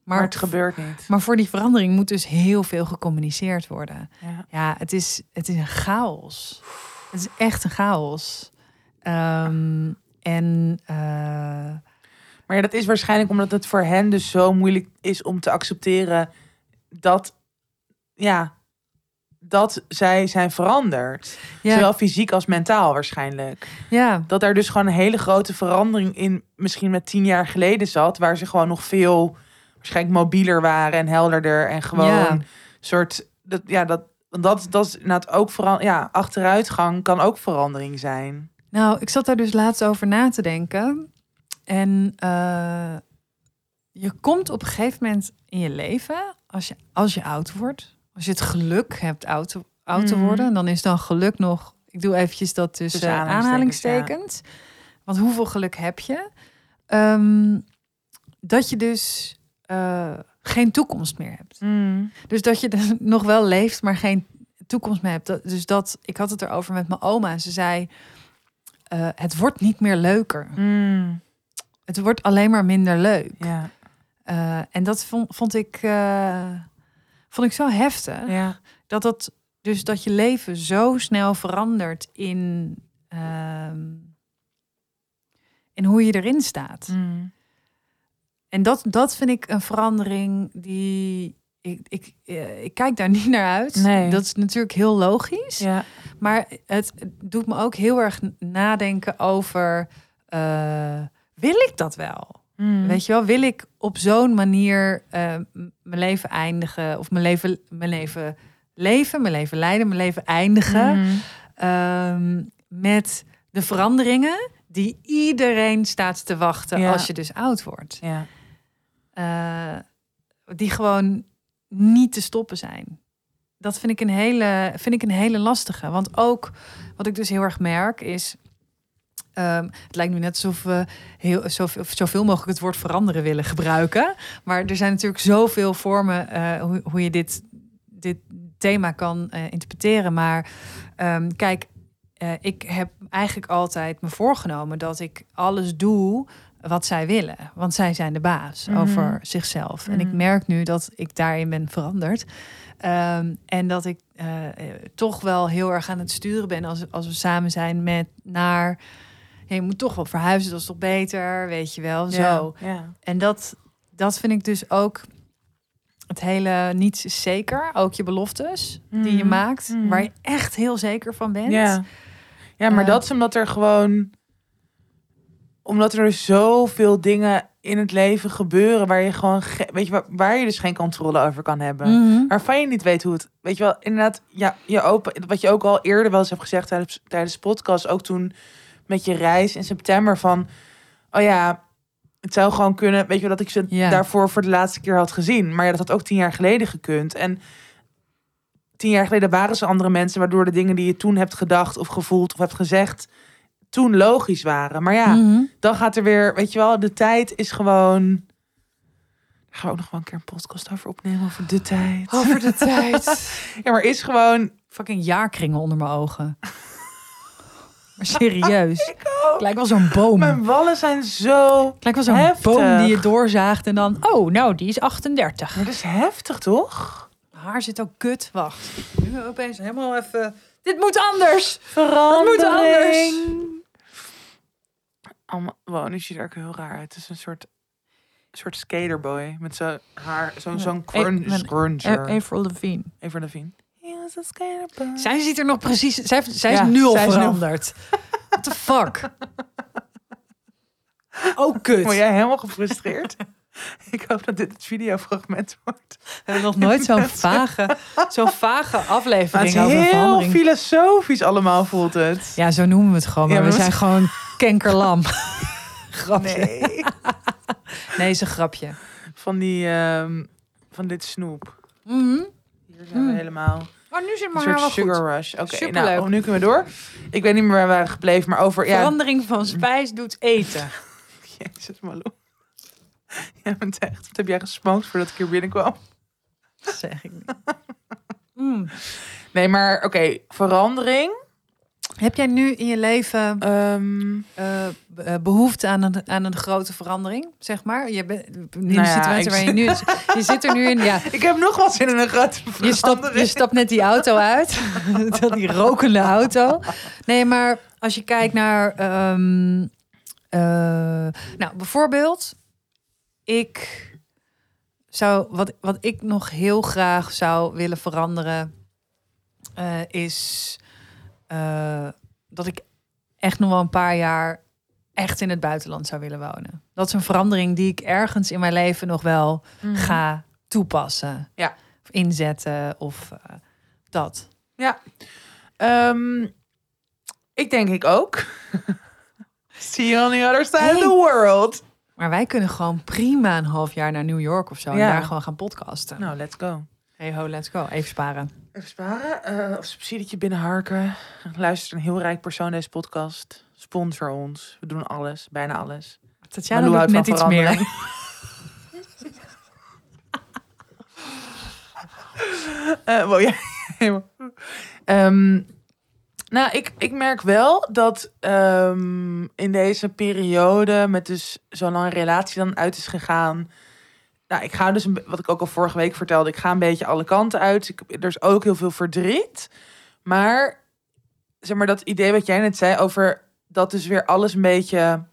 Maar, Maar, het gebeurt niet. maar voor die verandering moet dus heel veel gecommuniceerd worden. Ja. Ja, het is, het is een chaos. Het is echt een chaos. Ehm, en eh, Maar ja, dat is waarschijnlijk omdat het voor hen dus zo moeilijk is om te accepteren dat, ja, dat zij zijn veranderd. ja, Zowel fysiek als mentaal waarschijnlijk. ja, Dat er dus gewoon een hele grote verandering in misschien met tien jaar geleden zat, waar ze gewoon nog veel waarschijnlijk mobieler waren en helderder en gewoon Ja. soort, dat, ja, dat, dat, dat is inderdaad ook vooral, ja, achteruitgang kan ook verandering zijn. Nou, ik zat daar dus laatst over na te denken. En eh, je komt op een gegeven moment in je leven, als je, als je oud wordt, als je het geluk hebt oud te, oud te Mhm. worden, dan is dan geluk nog, ik doe eventjes dat tussen Tussen aanhalingstekens. aanhalingstekens, Want hoeveel geluk heb je? Ehm, dat je dus eh, geen toekomst meer hebt. Dus dat je dus [LAUGHS] nog wel leeft, maar geen toekomst meer hebt. Dat, dus dat, ik had het erover met mijn oma. En ze zei, eh, het wordt niet meer leuker. Het wordt alleen maar minder leuk. Ja, Eh, en dat vond, vond ik, vond ik zo heftig. ja. Dat dat, dus dat je leven zo snel verandert in, ehm, in hoe je erin staat. En dat, dat vind ik een verandering die. Ik, ik, eh, ik kijk daar [LAUGHS] niet naar uit. Nee. Dat is natuurlijk heel logisch. ja. Maar het doet me ook heel erg nadenken over. eh, wil ik dat wel? Weet je wel, wil ik op zo'n manier eh, mijn leven eindigen? Of mijn leven, mijn leven leven, mijn leven leiden, mijn leven eindigen. Mhm. Ehm, met de veranderingen die iedereen staat te wachten Ja. als je dus oud wordt. Ja. Eh, die gewoon niet te stoppen zijn. Dat vind ik een hele, vind ik een hele lastige. Want ook wat ik dus heel erg merk is. ehm, het lijkt nu net alsof we heel, zoveel, zoveel mogelijk het woord veranderen willen gebruiken. Maar er zijn natuurlijk zoveel vormen eh, hoe, je dit, dit thema kan eh, interpreteren. Maar ehm, kijk, ik heb eigenlijk altijd me voorgenomen dat ik alles doe wat zij willen. Want zij zijn de baas Mhm. over zichzelf. En ik Mhm. merk nu dat ik daarin ben veranderd. Ehm, en dat ik eh, toch wel heel erg aan het sturen ben als, als we samen zijn met naar. Je moet toch wel verhuizen, dat is toch beter, weet je wel. Zo. Ja. En dat, dat vind ik dus ook het hele niets is zeker. Ook je beloftes die je Mhm. maakt, waar je echt heel zeker van bent. Ja, ja maar Eh. dat is omdat er gewoon... Omdat er zoveel dingen in het leven gebeuren... waar je gewoon... ge- Weet je, waar, waar je dus geen controle over kan hebben. Mhm. Waarvan je niet weet hoe het... Weet je wel, inderdaad... Ja, je open, wat je ook al eerder wel eens hebt gezegd tijdens, tijdens de podcast... ook toen met je reis in september van... Oh ja, het zou gewoon kunnen... Weet je wel, dat ik ze Ja. daarvoor voor de laatste keer had gezien. Maar ja, dat had ook tien jaar geleden gekund. En tien jaar geleden waren ze andere mensen... waardoor de dingen die je toen hebt gedacht of gevoeld of hebt gezegd... toen logisch waren. Maar ja, Mhm. dan gaat er weer... Weet je wel, de tijd is gewoon... Daar gaan we ook nog wel een keer een podcast over opnemen, over de tijd. Over de tijd. [LAUGHS] Ja, maar is gewoon... Fucking jaarkringen onder mijn ogen. [LAUGHS] Maar serieus. [LAUGHS] Ik lijkt wel zo'n boom. Mijn wallen zijn zo... Het lijkt wel zo'n boom die je doorzaagt en dan... Oh, nou, die is 38. Maar dat is heftig, toch? Haar zit ook kut. Wacht. Nu opeens helemaal even... Dit moet anders. Verandering. moet anders. Allemaal, wow, nu ziet er ook heel raar uit. Het is een soort, soort skaterboy met zo'n haar, zo'n zo'n Ja, crunch, cruncher. Avril Lavigne. Levine. He was a skaterboy. Zij ziet er nog precies... Zij, zij is Ja, nu al zij is nu- veranderd. What the fuck? [LAUGHS] Oh, kut. Word jij helemaal gefrustreerd? [LAUGHS] Ik hoop dat dit het videofragment wordt. We hebben nog nooit zo'n vage, zo'n vage Maar [LAUGHS] het aflevering is over heel verandering. filosofisch allemaal, voelt het. Ja, zo noemen we het gewoon. Maar Ja, we zijn gewoon kenkerlam. [LAUGHS] grapje. Nee. Nee. is een grapje. Van die, ehm, van dit snoep. Mhm. Hier zijn we Mm. helemaal. Maar nu zit Een maar soort wel sugar goed. rush. Oké, nou, nu kunnen we door. Ik weet niet meer waar we waren gebleven, maar over... Ja, Verandering van spijs doet eten. Jezus, Malou. [LAUGHS] Jij bent echt... Wat heb jij gesmokt voordat ik hier binnenkwam? Dat zeg ik niet. [LAUGHS] Mm. Nee, maar oké, verandering. Heb jij nu in je leven Ehm, eh, eh, behoefte aan een, aan een grote verandering, zeg maar? Je bent in de Nou ja, situatie waar je nu. Je zit er nu in, ja. [LAUGHS] ik heb nog wat zin in een grote Je stapt, je stapt net die auto uit. Die rokende auto. Nee, maar als je kijkt naar... ehm, eh, nou, bijvoorbeeld... Ik zou... Wat, wat ik nog heel graag zou willen veranderen... eh, is eh, dat ik echt nog wel een paar jaar... echt in het buitenland zou willen wonen. Dat is een verandering die ik ergens in mijn leven nog wel Mhm. ga toepassen. Ja. Of inzetten of eh, dat. Ehm, ik denk ik ook. [LAUGHS] See you on the other side of the world. Maar wij kunnen gewoon prima een half jaar naar New York of zo. Ja. En daar gewoon gaan podcasten. Nou, let's go. Hey ho, let's go. Even sparen. Even sparen. eh of subsidietje binnenharken. Luister een heel rijk persoon deze podcast. Sponsor ons. We doen alles. Bijna alles. Tatjana doet net iets meer. [LAUGHS] Wow, ja. [LAUGHS] Ehm, nou, ik, ik merk wel dat ehm, in deze periode met dus zo'n lange relatie dan uit is gegaan. Nou, ik ga dus, wat ik ook al vorige week vertelde, ik ga een beetje alle kanten uit. Ik, er is ook heel veel verdriet. Maar, zeg maar, dat idee wat jij net zei over dat dus weer alles een beetje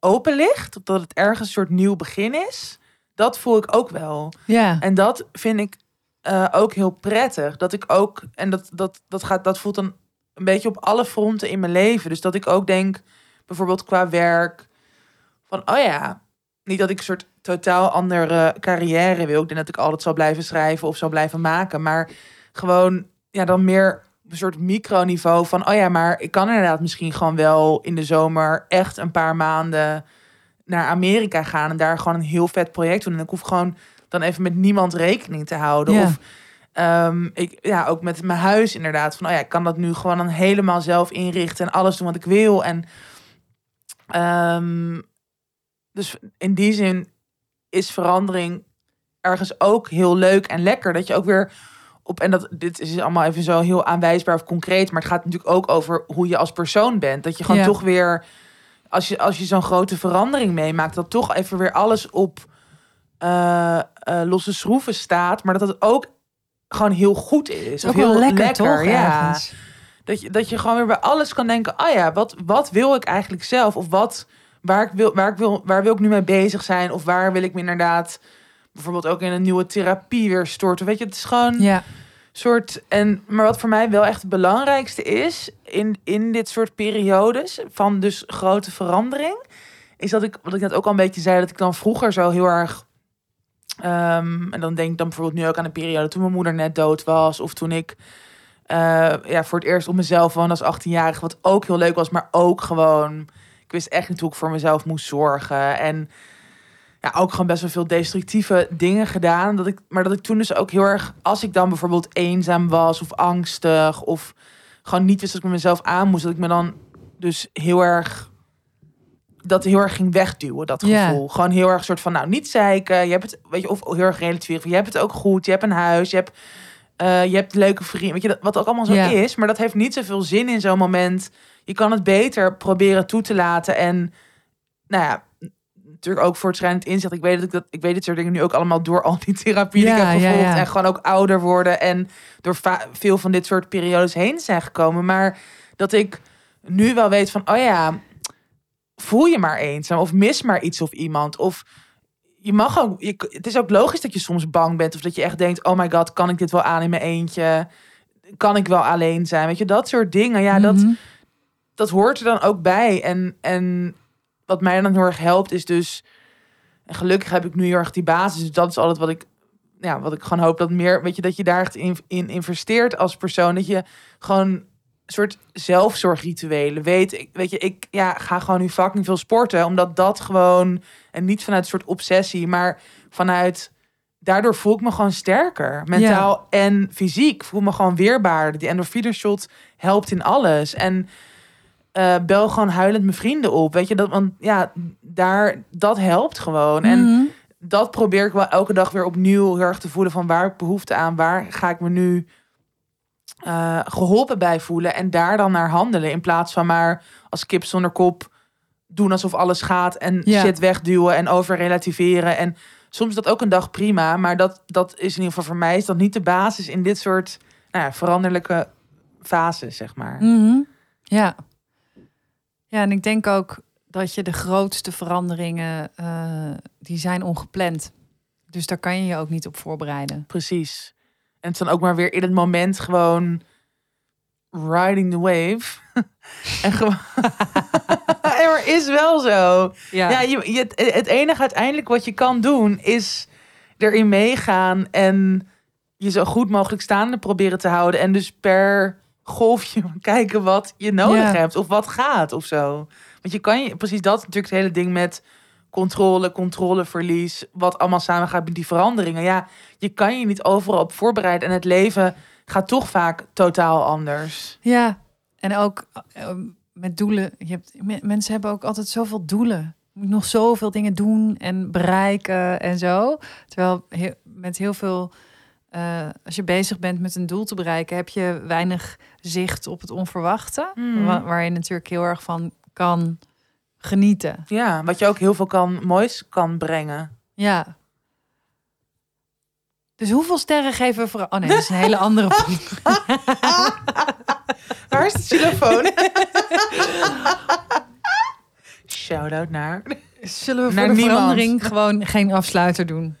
open ligt. Dat het ergens een soort nieuw begin is. Dat voel ik ook wel. Ja. En dat vind ik eh, ook heel prettig. Dat ik ook, en dat, dat, dat, gaat, dat voelt dan een beetje op alle fronten in mijn leven. Dus dat ik ook denk, bijvoorbeeld qua werk, van oh ja, niet dat ik een soort totaal andere carrière wil. Ik denk dat ik altijd zal blijven schrijven of zal blijven maken. Maar gewoon, ja, dan meer een soort microniveau van oh ja, maar ik kan inderdaad misschien gewoon wel in de zomer echt een paar maanden naar Amerika gaan en daar gewoon een heel vet project doen. En ik hoef gewoon dan even met niemand rekening te houden. Ja. Of ehm, ik, ja, ook met mijn huis inderdaad. Van, oh ja, ik kan dat nu gewoon dan helemaal zelf inrichten en alles doen wat ik wil. En ehm, dus in die zin is verandering ergens ook heel leuk en lekker. Dat je ook weer op, en dat dit is allemaal even zo heel aanwijsbaar of concreet, maar het gaat natuurlijk ook over hoe je als persoon bent. Dat je gewoon Ja. toch weer, als je, als je zo'n grote verandering meemaakt, dat toch even weer alles op eh, eh, losse schroeven staat, maar dat het ook gewoon heel goed is. of ook heel wel lekker, toch? ja. Ergens. Dat je, dat je gewoon weer bij alles kan denken: oh ja, wat, wat wil ik eigenlijk zelf? Of wat, waar, ik wil, waar, ik wil, waar wil ik nu mee bezig zijn? Of waar wil ik me inderdaad bijvoorbeeld ook in een nieuwe therapie weer storten? Weet je, het is gewoon Ja. soort. En, maar wat voor mij wel echt het belangrijkste is in, in dit soort periodes van dus grote verandering, is dat ik, wat ik net ook al een beetje zei, dat ik dan vroeger zo heel erg. Ehm, en dan denk ik dan bijvoorbeeld nu ook aan een periode toen mijn moeder net dood was, of toen ik eh, ja, voor het eerst op mezelf woonde als 18-jarige, wat ook heel leuk was, maar ook gewoon. Ik wist echt niet hoe ik voor mezelf moest zorgen. En ja, ook gewoon best wel veel destructieve dingen gedaan. Dat ik, maar dat ik toen dus ook heel erg, als ik dan bijvoorbeeld eenzaam was of angstig of gewoon niet wist dat ik met mezelf aan moest, dat ik me dan dus heel erg dat heel erg ging wegduwen, dat Ja. gevoel. Gewoon heel erg soort van, nou, niet zeiken. Je hebt het, weet je, of heel erg relativeren. van, Je hebt het ook goed. Je hebt een huis. Je hebt, eh, je hebt leuke vrienden. Weet je, dat, wat ook allemaal zo Ja. is. Maar dat heeft niet zoveel zin in zo'n moment. Je kan het beter proberen toe te laten. En, nou ja, natuurlijk ook voor het schijnend inzicht. Ik weet dat ik dat, ik weet dit soort dingen nu ook allemaal door al die therapie die ik heb gevolgd. En gewoon ook ouder worden. En door veel van dit soort periodes heen zijn gekomen. Maar dat ik nu wel weet van, oh ja, voel je maar eenzaam of mis maar iets of iemand of je mag ook je, het is ook logisch dat je soms bang bent of dat je echt denkt oh my god kan ik dit wel aan in mijn eentje? Kan ik wel alleen zijn? Weet je dat soort dingen. Ja dat Mhm. dat hoort er dan ook bij. En en wat mij dan heel erg helpt is dus en gelukkig heb ik nu heel erg die basis dus dat is altijd wat ik ja wat ik gewoon hoop dat meer weet je dat je daar echt in, in investeert als persoon. Dat je gewoon soort zelfzorgrituelen. Weet, ik- weet je, ik ja, ga gewoon nu fucking veel sporten. Omdat dat gewoon, en niet vanuit een soort obsessie, maar vanuit, daardoor voel ik me gewoon sterker. Mentaal en fysiek. Voel me gewoon weerbaarder. Die endorfine shot helpt in alles. En eh, bel gewoon huilend mijn vrienden op. Weet je, dat, want ja, daar, dat helpt gewoon. En Mhm. dat probeer ik wel elke dag weer opnieuw heel erg te voelen van waar ik behoefte aan, waar ga ik me nu eh, geholpen bij voelen en daar dan naar handelen in plaats van maar als kip zonder kop doen alsof alles gaat en Ja. shit wegduwen en overrelativeren en soms is dat ook een dag prima, maar dat dat is in ieder geval voor mij is dat niet de basis in dit soort nou ja, veranderlijke fases zeg maar. Mhm. Ja. Ja, en ik denk ook dat je de grootste veranderingen, eh, die zijn ongepland. Dus daar kan je je ook niet op voorbereiden. Precies. En het is dan ook maar weer in het moment gewoon riding the wave. [LAUGHS] en gewoon. [LAUGHS] maar is wel zo. Ja, Ja, je, je, het- enige uiteindelijk wat je kan doen is erin meegaan en je zo goed mogelijk staande proberen te houden. En dus per golfje [LAUGHS] kijken wat je nodig Ja. hebt of wat gaat of zo. Want je kan je, precies dat natuurlijk het hele ding met controle, controleverlies, wat allemaal samengaat met die veranderingen. Ja, je kan je niet overal op voorbereiden en het leven gaat toch vaak totaal anders. ja. en ook eh, met doelen. Je hebt, me- mensen hebben ook altijd zoveel doelen. Je moet nog zoveel dingen doen en bereiken en zo. Terwijl met heel veel, eh, als je bezig bent met een doel te bereiken, heb je weinig zicht op het onverwachte. Mhm. Wa- waar je natuurlijk heel erg van kan genieten. Ja, wat je ook heel veel kan, moois kan brengen. Ja. Dus hoeveel sterren geven we voor... Oh nee, dat is een hele andere... [LAUGHS] Waar is de telefoon? Shout-out naar Zullen we Naar voor de niemand. verandering gewoon geen afsluiter doen?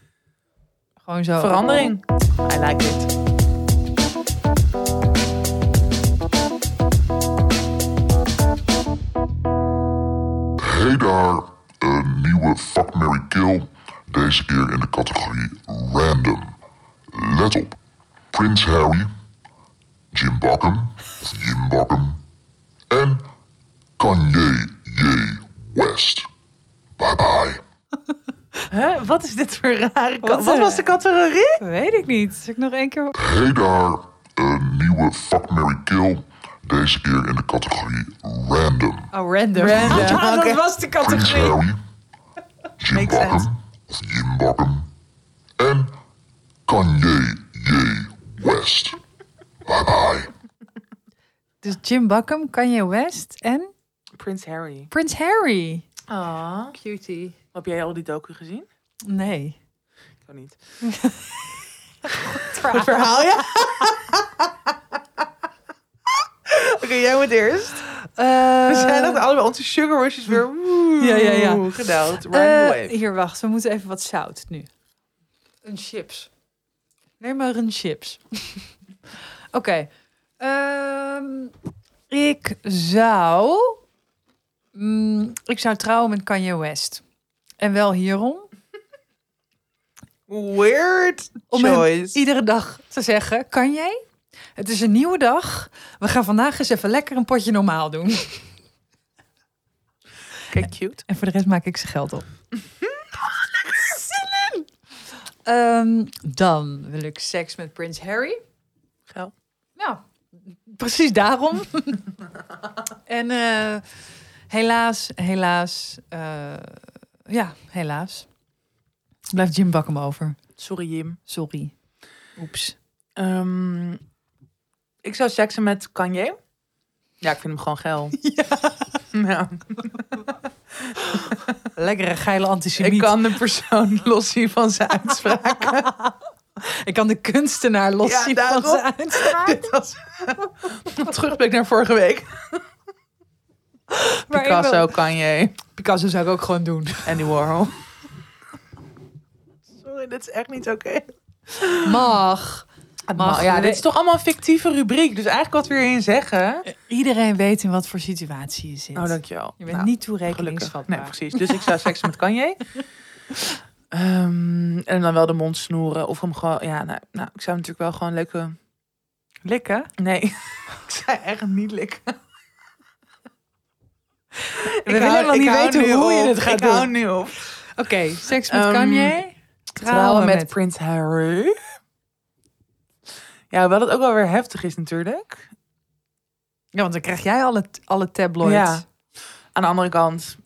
Gewoon zo. verandering. I like it. Hey daar, een nieuwe Fuck, Mary Kill. Deze keer in de categorie Random. Let op. Prince Harry, Jim Bakken, of Jim Bakken, en Kanye J. West. Bye bye. [LAUGHS] Huh? Wat is dit voor rare... Wat, Wat, wat was de categorie? Weet ik niet. Zal ik nog één keer... Hey daar, een nieuwe Fuck, Mary Kill. Deze keer in de categorie Random. Oh, random. Random, dat was de Prince categorie. Harry, Jim Makes sense. Bakken, of Jim Bakken, en Kanye J. West. Bye bye. Dus Jim Buckham, Kanye West en Prince Harry. Prince Harry. Ah. Cutie. Heb jij al die docu gezien? Nee. Ik ook niet. [LAUGHS] Verhaal. Verhaal, ja? [LAUGHS] Oké, jij moet eerst. We zijn ook allebei onze sugar rushes weer woe, Ja, ja, ja. gedaald. Run Eh, hier, wacht. We moeten even wat zout nu. Een chips. Neem maar een chips. [LAUGHS] Oké. Ehm, ik zou... mm, ik zou trouwen met Kanye West. En wel hierom. Weird Om choice. iedere dag te zeggen... Kanye, het is een nieuwe dag. We gaan vandaag eens even lekker een potje normaal doen. Kijk, cute. En voor de rest maak ik zijn geld op. Ehm, dan wil ik seks met Prins Harry. Geld. Nou, precies daarom. [LAUGHS] en eh, helaas, helaas, eh, ja, helaas. Blijft Jim Bakken over. Sorry, Jim. Sorry. Oeps. Ehm, ik zou seksen met Kanye. Ja, ik vind hem gewoon geil. [LAUGHS] [LAUGHS] Ja. Lekkere geile antisemiet. Ik kan de persoon [LAUGHS] loszien van zijn uitspraken. ik kan de kunstenaar Ja, loszien van daarom. zijn uitspraak. Dit was terugblik naar vorige week. Maar Picasso, wil- Kanye, Picasso zou ik ook gewoon doen. Andy Warhol. Sorry, dit is echt niet oké. Mag. Mag. Ja, dit is toch allemaal een fictieve rubriek. Dus eigenlijk wat we hierin zeggen... Iedereen weet in wat voor situatie je zit. Oh, dankjewel. Je bent Nou, niet toerekeningsvatbaar. Nee, precies. Dus ik zou seks met Kanye. [LAUGHS] Ehm, en dan wel de mond snoeren. Of hem gewoon... Ja, nou, nou, ik zou natuurlijk wel gewoon leuke... Likken? Nee, [LAUGHS] ik zei echt niet likken. We willen helemaal niet weten hoe je het gaat ik doen. hou nu op. Oké, seks met Ehm, Kanye. Trouwen met, Prins Harry. Ja, hoewel dat ook wel weer heftig is natuurlijk. Ja, want dan krijg jij alle, alle tabloids. Ja. Aan de andere kant,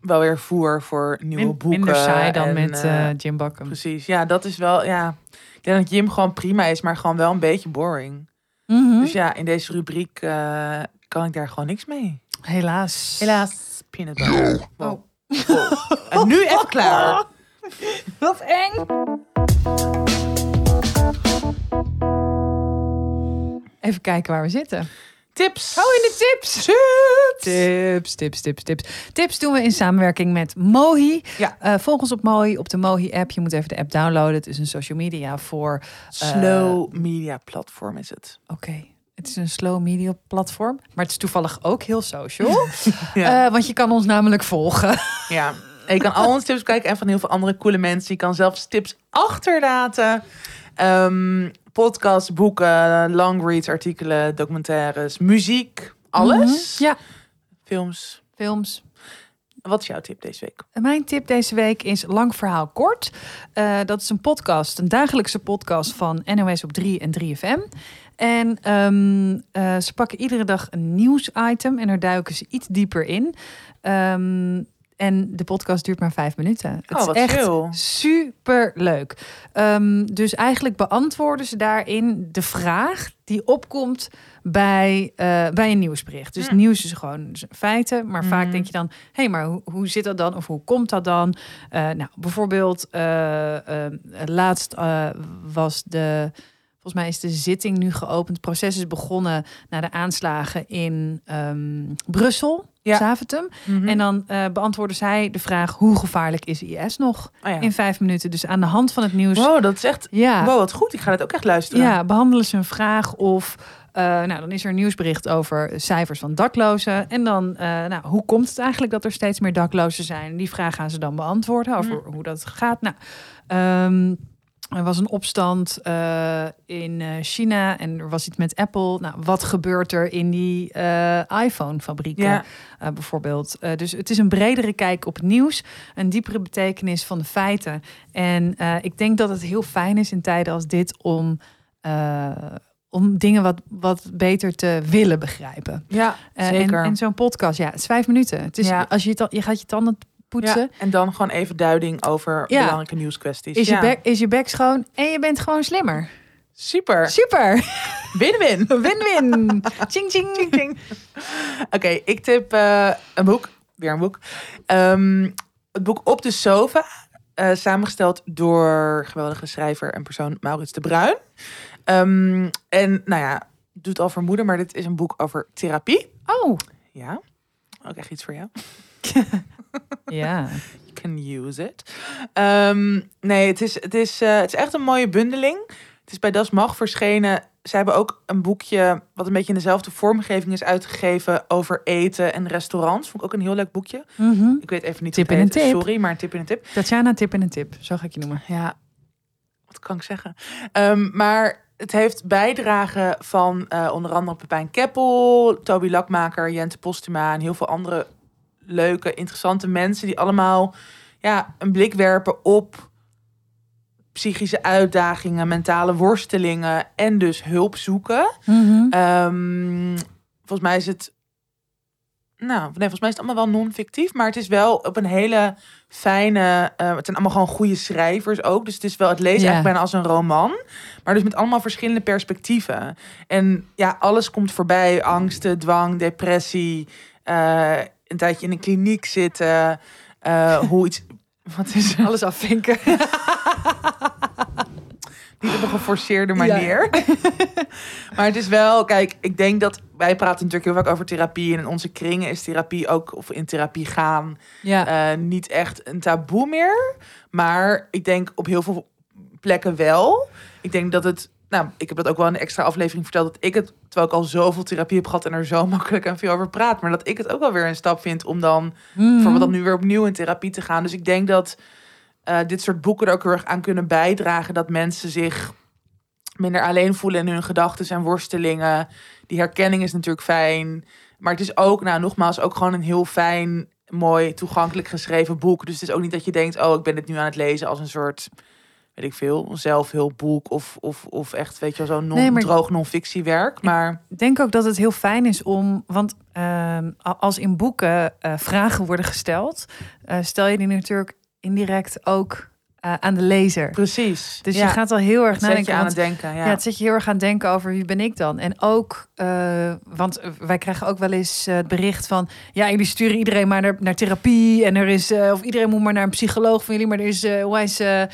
wel weer voer voor nieuwe Min- boeken. minder saai dan en, met eh, eh, Jim Bakken. Precies, ja, dat is wel, ja. Ik denk dat Jim gewoon prima is, maar gewoon wel een beetje boring. Mhm. Dus ja, in deze rubriek eh, kan ik daar gewoon niks mee. Helaas. Helaas, peanut butter. Yo, Wow. Wow. En nu even klaar. [LAUGHS] Wat eng. Even kijken waar we zitten. Tips. Oh, in de tips. Tips, tips, tips, tips. Tips doen we in samenwerking met Mohi. Ja. Eh, volg ons op Mohi, op de Mohi-app. Je moet even de app downloaden. Het is een social media voor... Slow media platform is het. Oké, het is een slow media platform. Maar het is toevallig ook heel social. [LAUGHS] Ja. Eh, want je kan ons namelijk volgen. ja. En je kan al onze tips kijken en van heel veel andere coole mensen. Je kan zelfs tips achterlaten. Ehm podcasts, boeken, long reads, artikelen, documentaires, muziek, alles. Mhm. Ja, Films. films. Wat is jouw tip deze week? Mijn tip deze week is Lang Verhaal Kort. Eh, dat is een podcast, een dagelijkse podcast van NOS op 3 en 3FM. En ehm, eh, ze pakken iedere dag een nieuwsitem en daar duiken ze iets dieper in. Ehm, en de podcast duurt maar vijf minuten. Het Oh, wat is echt chill. super leuk. dus eigenlijk beantwoorden ze daarin de vraag die opkomt bij, eh, bij een nieuwsbericht. Dus Hmm. nieuws is gewoon feiten, maar vaak Mhm. denk je dan: hé, hey, maar hoe, hoe zit dat dan? Of hoe komt dat dan? Eh, nou, bijvoorbeeld, eh, laatst was de. Volgens mij is de zitting nu geopend. Het proces is begonnen na de aanslagen in ehm, Brussel, Ja. Zaventem. Mhm. En dan eh beantwoordde zij de vraag: hoe gevaarlijk is IS nog? Oh ja. In vijf minuten. Dus aan de hand van het nieuws. Wow, dat is echt... Ja, Wow, wat goed. Ik ga dat ook echt luisteren. ja, behandelen ze een vraag of. eh, nou, dan is er een nieuwsbericht over cijfers van daklozen. En dan, eh, nou, hoe komt het eigenlijk dat er steeds meer daklozen zijn? Die vraag gaan ze dan beantwoorden over hoe dat gaat. Nou, ehm, er was een opstand eh, in eh, China en er was iets met Apple. Nou, wat gebeurt er in die eh, iPhone-fabrieken? Ja. bijvoorbeeld. Dus het is een bredere kijk op het nieuws, een diepere betekenis van de feiten. En ik denk dat het heel fijn is in tijden als dit om, om dingen wat, wat beter te willen begrijpen. Ja, zeker. En, en zo'n podcast, ja, het is vijf minuten. Het is, Ja. als je, je gaat je tanden poetsen, ja, en dan gewoon even duiding over Ja. belangrijke nieuwskwesties. is, ja. je bek, is je bek schoon en je bent gewoon slimmer. Super. Super! [LAUGHS] Win-win. [LAUGHS] Win-win! ching, ching. Ding. Oké, ik tip eh, een boek. Weer een boek. Ehm, het boek Op de Sofa. eh, samengesteld door geweldige schrijver en persoon Maurits de Bruin. Ehm, en nou ja, doet al vermoeden, maar dit is een boek over therapie. Oh, Ja, ook echt iets voor jou. [LAUGHS] ja. You can use it. Ehm, nee, het is, het, is, eh, het is echt een mooie bundeling. Het is bij Das Mag verschenen. Ze hebben ook een boekje wat een beetje in dezelfde vormgeving is uitgegeven over eten en restaurants. Vond ik ook een heel leuk boekje. Mhm. Ik weet even niet Tip in een tip. Sorry, maar een tip in een tip. Tatjana, tip en een tip. Zo ga ik je noemen. Ja, wat kan ik zeggen? Ehm, maar het heeft bijdragen van eh, onder andere Pepijn Keppel, Toby Lakmaker, Jente Postuma en heel veel andere leuke, interessante mensen die allemaal ja, een blik werpen op psychische uitdagingen, mentale worstelingen en dus hulp zoeken. Mhm. Ehm, volgens mij is het. Nou, nee, volgens mij is het allemaal wel non-fictief, maar het is wel op een hele fijne. eh, het zijn allemaal gewoon goede schrijvers ook. Dus het is wel, het leest eigenlijk bijna als een roman, maar dus met allemaal verschillende perspectieven. En ja, alles komt voorbij: angsten, dwang, depressie, eh, een tijdje in een kliniek zitten, eh, hoe iets. [LAUGHS] Wat is er? Alles afvinken. [LAUGHS] Niet op een geforceerde manier. [LAUGHS] maar het is wel, kijk, ik denk dat wij praten natuurlijk heel vaak over therapie. En in onze kringen is therapie ook, of in therapie gaan, Ja. eh, niet echt een taboe meer. Maar ik denk op heel veel plekken wel. Ik denk dat het, nou, ik heb dat ook wel in een extra aflevering verteld, dat ik het, terwijl ik al zoveel therapie heb gehad en er zo [LAUGHS] makkelijk en veel over praat, maar dat ik het ook wel weer een stap vind om dan Mhm. bijvoorbeeld dan nu weer opnieuw in therapie te gaan. Dus ik denk dat eh, dit soort boeken er ook heel erg aan kunnen bijdragen dat mensen zich minder alleen voelen in hun gedachten en worstelingen. Die herkenning is natuurlijk fijn. Maar het is ook, nou nogmaals, ook gewoon een heel fijn, mooi, toegankelijk geschreven boek. Dus het is ook niet dat je denkt, oh, ik ben dit nu aan het lezen als een soort weet ik veel, zelfhulpboek of, of, of echt, weet je wel, zo'n non, Nee, maar- droog non-fictiewerk. Maar Ik denk ook dat het heel fijn is om, want ehm, als in boeken eh, vragen worden gesteld, eh, stel je die natuurlijk indirect ook eh, aan de lezer. precies. Dus Ja, je gaat al heel erg het zet nadenken je aan want- het denken. Ja, Ja. het zet je heel erg aan het denken over wie ben ik dan. En ook, eh, want wij krijgen ook wel eens eh, het bericht van... ja, jullie sturen iedereen maar naar, naar therapie... en er is, of iedereen moet maar naar een psycholoog van jullie... maar er is uh, eh,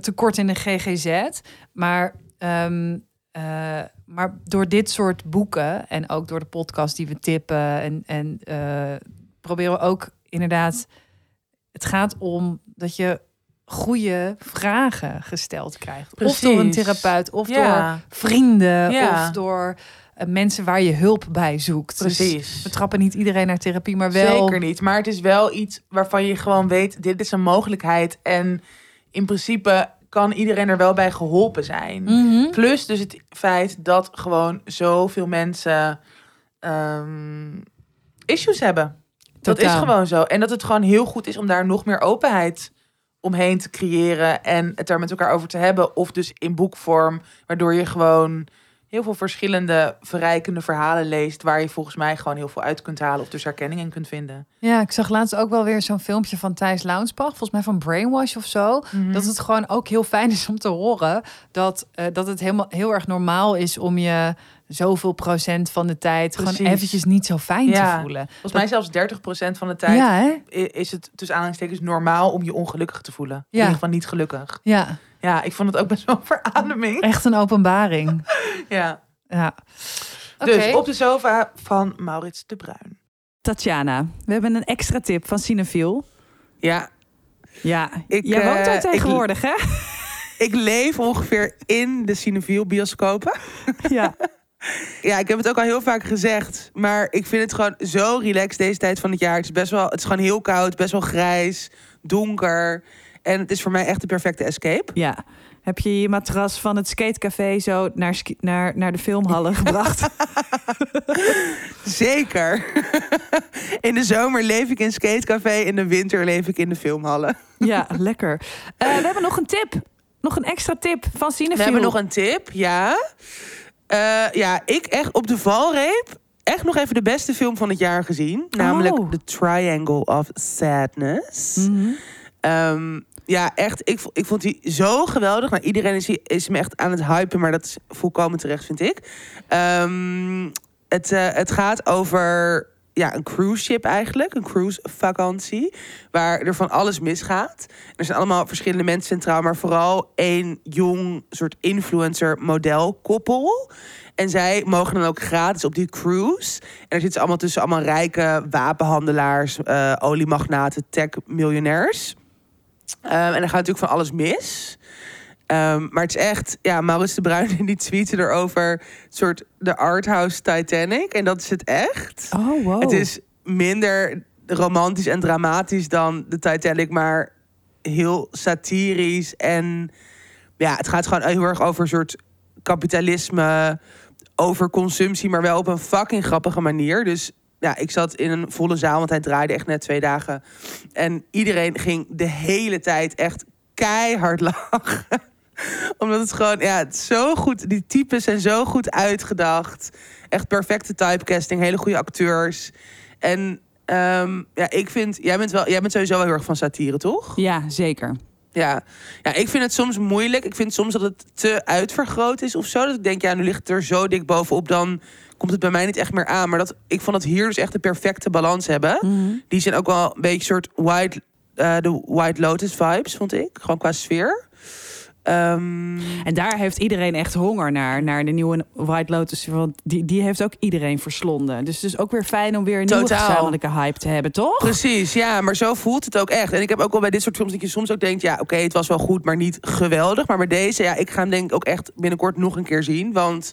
tekort in de GGZ. Maar, ehm, eh, maar door dit soort boeken... en ook door de podcast die we tippen... en, en proberen we ook inderdaad... het gaat om dat je goede vragen gesteld krijgt. Of door een therapeut, of door vrienden Ja. of door eh, mensen waar je hulp bij zoekt. Dus precies. we trappen niet iedereen naar therapie, maar wel. Zeker niet. Maar het is wel iets waarvan je gewoon weet, dit is een mogelijkheid. En in principe kan iedereen er wel bij geholpen zijn. Mhm. Plus dus het feit dat gewoon zoveel mensen ehm, issues hebben. Dat is Totaal. gewoon zo. En dat het gewoon heel goed is om daar nog meer openheid omheen te creëren en het daar met elkaar over te hebben. Of dus in boekvorm, waardoor je gewoon heel veel verschillende verrijkende verhalen leest, waar je volgens mij gewoon heel veel uit kunt halen of dus herkenning in kunt vinden. Ja, ik zag laatst ook wel weer zo'n filmpje van Thijs Launsbach, volgens mij van Brainwash of zo. Dat het gewoon ook heel fijn is om te horen dat, eh, dat het helemaal heel erg normaal is om je zoveel procent van de tijd gewoon eventjes niet zo fijn Ja. te voelen. Volgens mij zelfs 30% van de tijd Ja, hè? i- is het tussen aanhalingstekens normaal om je ongelukkig te voelen. In Ja. ieder geval niet gelukkig. Ja, Ja, ik vond het ook best wel een verademing. echt een openbaring. [LAUGHS] Ja. Ja. Dus op de sofa van Maurits de Bruin. Tatjana, we hebben een extra tip van Cinefiel. Ja, Ja, Ik, jij woont eh, daar ik- tegenwoordig, hè? ik leef ongeveer in de Cineviel bioscopen. Ja. [LAUGHS] Ja, ik heb het ook al heel vaak gezegd. Maar ik vind het gewoon zo relaxed deze tijd van het jaar. Het is best wel, het is gewoon heel koud, best wel grijs, donker. En het is voor mij echt de perfecte escape. ja. Heb je je matras van het skatecafé zo naar, naar, naar de filmhallen [LAUGHS] gebracht? Zeker. [LAUGHS] In de zomer leef ik in skatecafé, in de winter leef ik in de filmhallen. ja, lekker. Eh, we hebben nog een tip. Nog een extra tip van Cinefiel. We hebben nog een tip, ja. Eh, ja, ik echt op de valreep echt nog even de beste film van het jaar gezien. Namelijk Oh. The Triangle of Sadness. Mhm. Ehm, ja, echt. Ik, ik vond die zo geweldig. Nou, iedereen is, is me echt aan het hypen, maar dat is volkomen terecht, vind ik. Ehm, het, eh, het gaat over ja, een cruise ship eigenlijk. Een cruise vakantie. Waar er van alles misgaat. Er zijn allemaal verschillende mensen centraal. Maar vooral één jong soort influencer model koppel. En zij mogen dan ook gratis op die cruise. En daar zitten ze allemaal tussen allemaal rijke wapenhandelaars, eh oliemagnaten, tech-miljonairs. Ehm, en er gaat natuurlijk van alles mis. Ehm, maar het is echt, ja, Maurits de Bruin [LAUGHS] die tweette erover, een soort de arthouse Titanic. En dat is het echt. Oh, wow. Het is minder romantisch en dramatisch dan de Titanic, maar heel satirisch. En ja, het gaat gewoon heel erg over een soort kapitalisme, over consumptie, maar wel op een fucking grappige manier. Dus ja, ik zat in een volle zaal, want hij draaide echt net twee dagen. En iedereen ging de hele tijd echt keihard [LAUGHS] lachen. [LAUGHS] Omdat het gewoon, ja, het is zo goed. Die types zijn zo goed uitgedacht. Echt perfecte typecasting, hele goede acteurs. En ehm, ja, ik vind, jij bent, wel, jij bent sowieso wel heel erg van satire, toch? Ja, zeker. Ja. ja, ik vind het soms moeilijk. Ik vind soms dat het te uitvergroot is of zo. Dat ik denk, ja, nu ligt het er zo dik bovenop, dan komt het bij mij niet echt meer aan. Maar dat, ik vond dat hier dus echt de perfecte balans hebben. Mhm. Die zijn ook wel een beetje soort white, eh, de White Lotus vibes, vond ik. Gewoon qua sfeer. Ehm, En daar heeft iedereen echt honger naar, naar de nieuwe White Lotus. Want die, die heeft ook iedereen verslonden. Dus het is ook weer fijn om weer een nieuwe Totaal. gezamenlijke hype te hebben, toch? Precies, ja, maar zo voelt het ook echt. En ik heb ook wel bij dit soort films dat je soms ook denkt... ja, oké, het was wel goed, maar niet geweldig. Maar bij deze, ja, ik ga hem denk ik ook echt binnenkort nog een keer zien. Want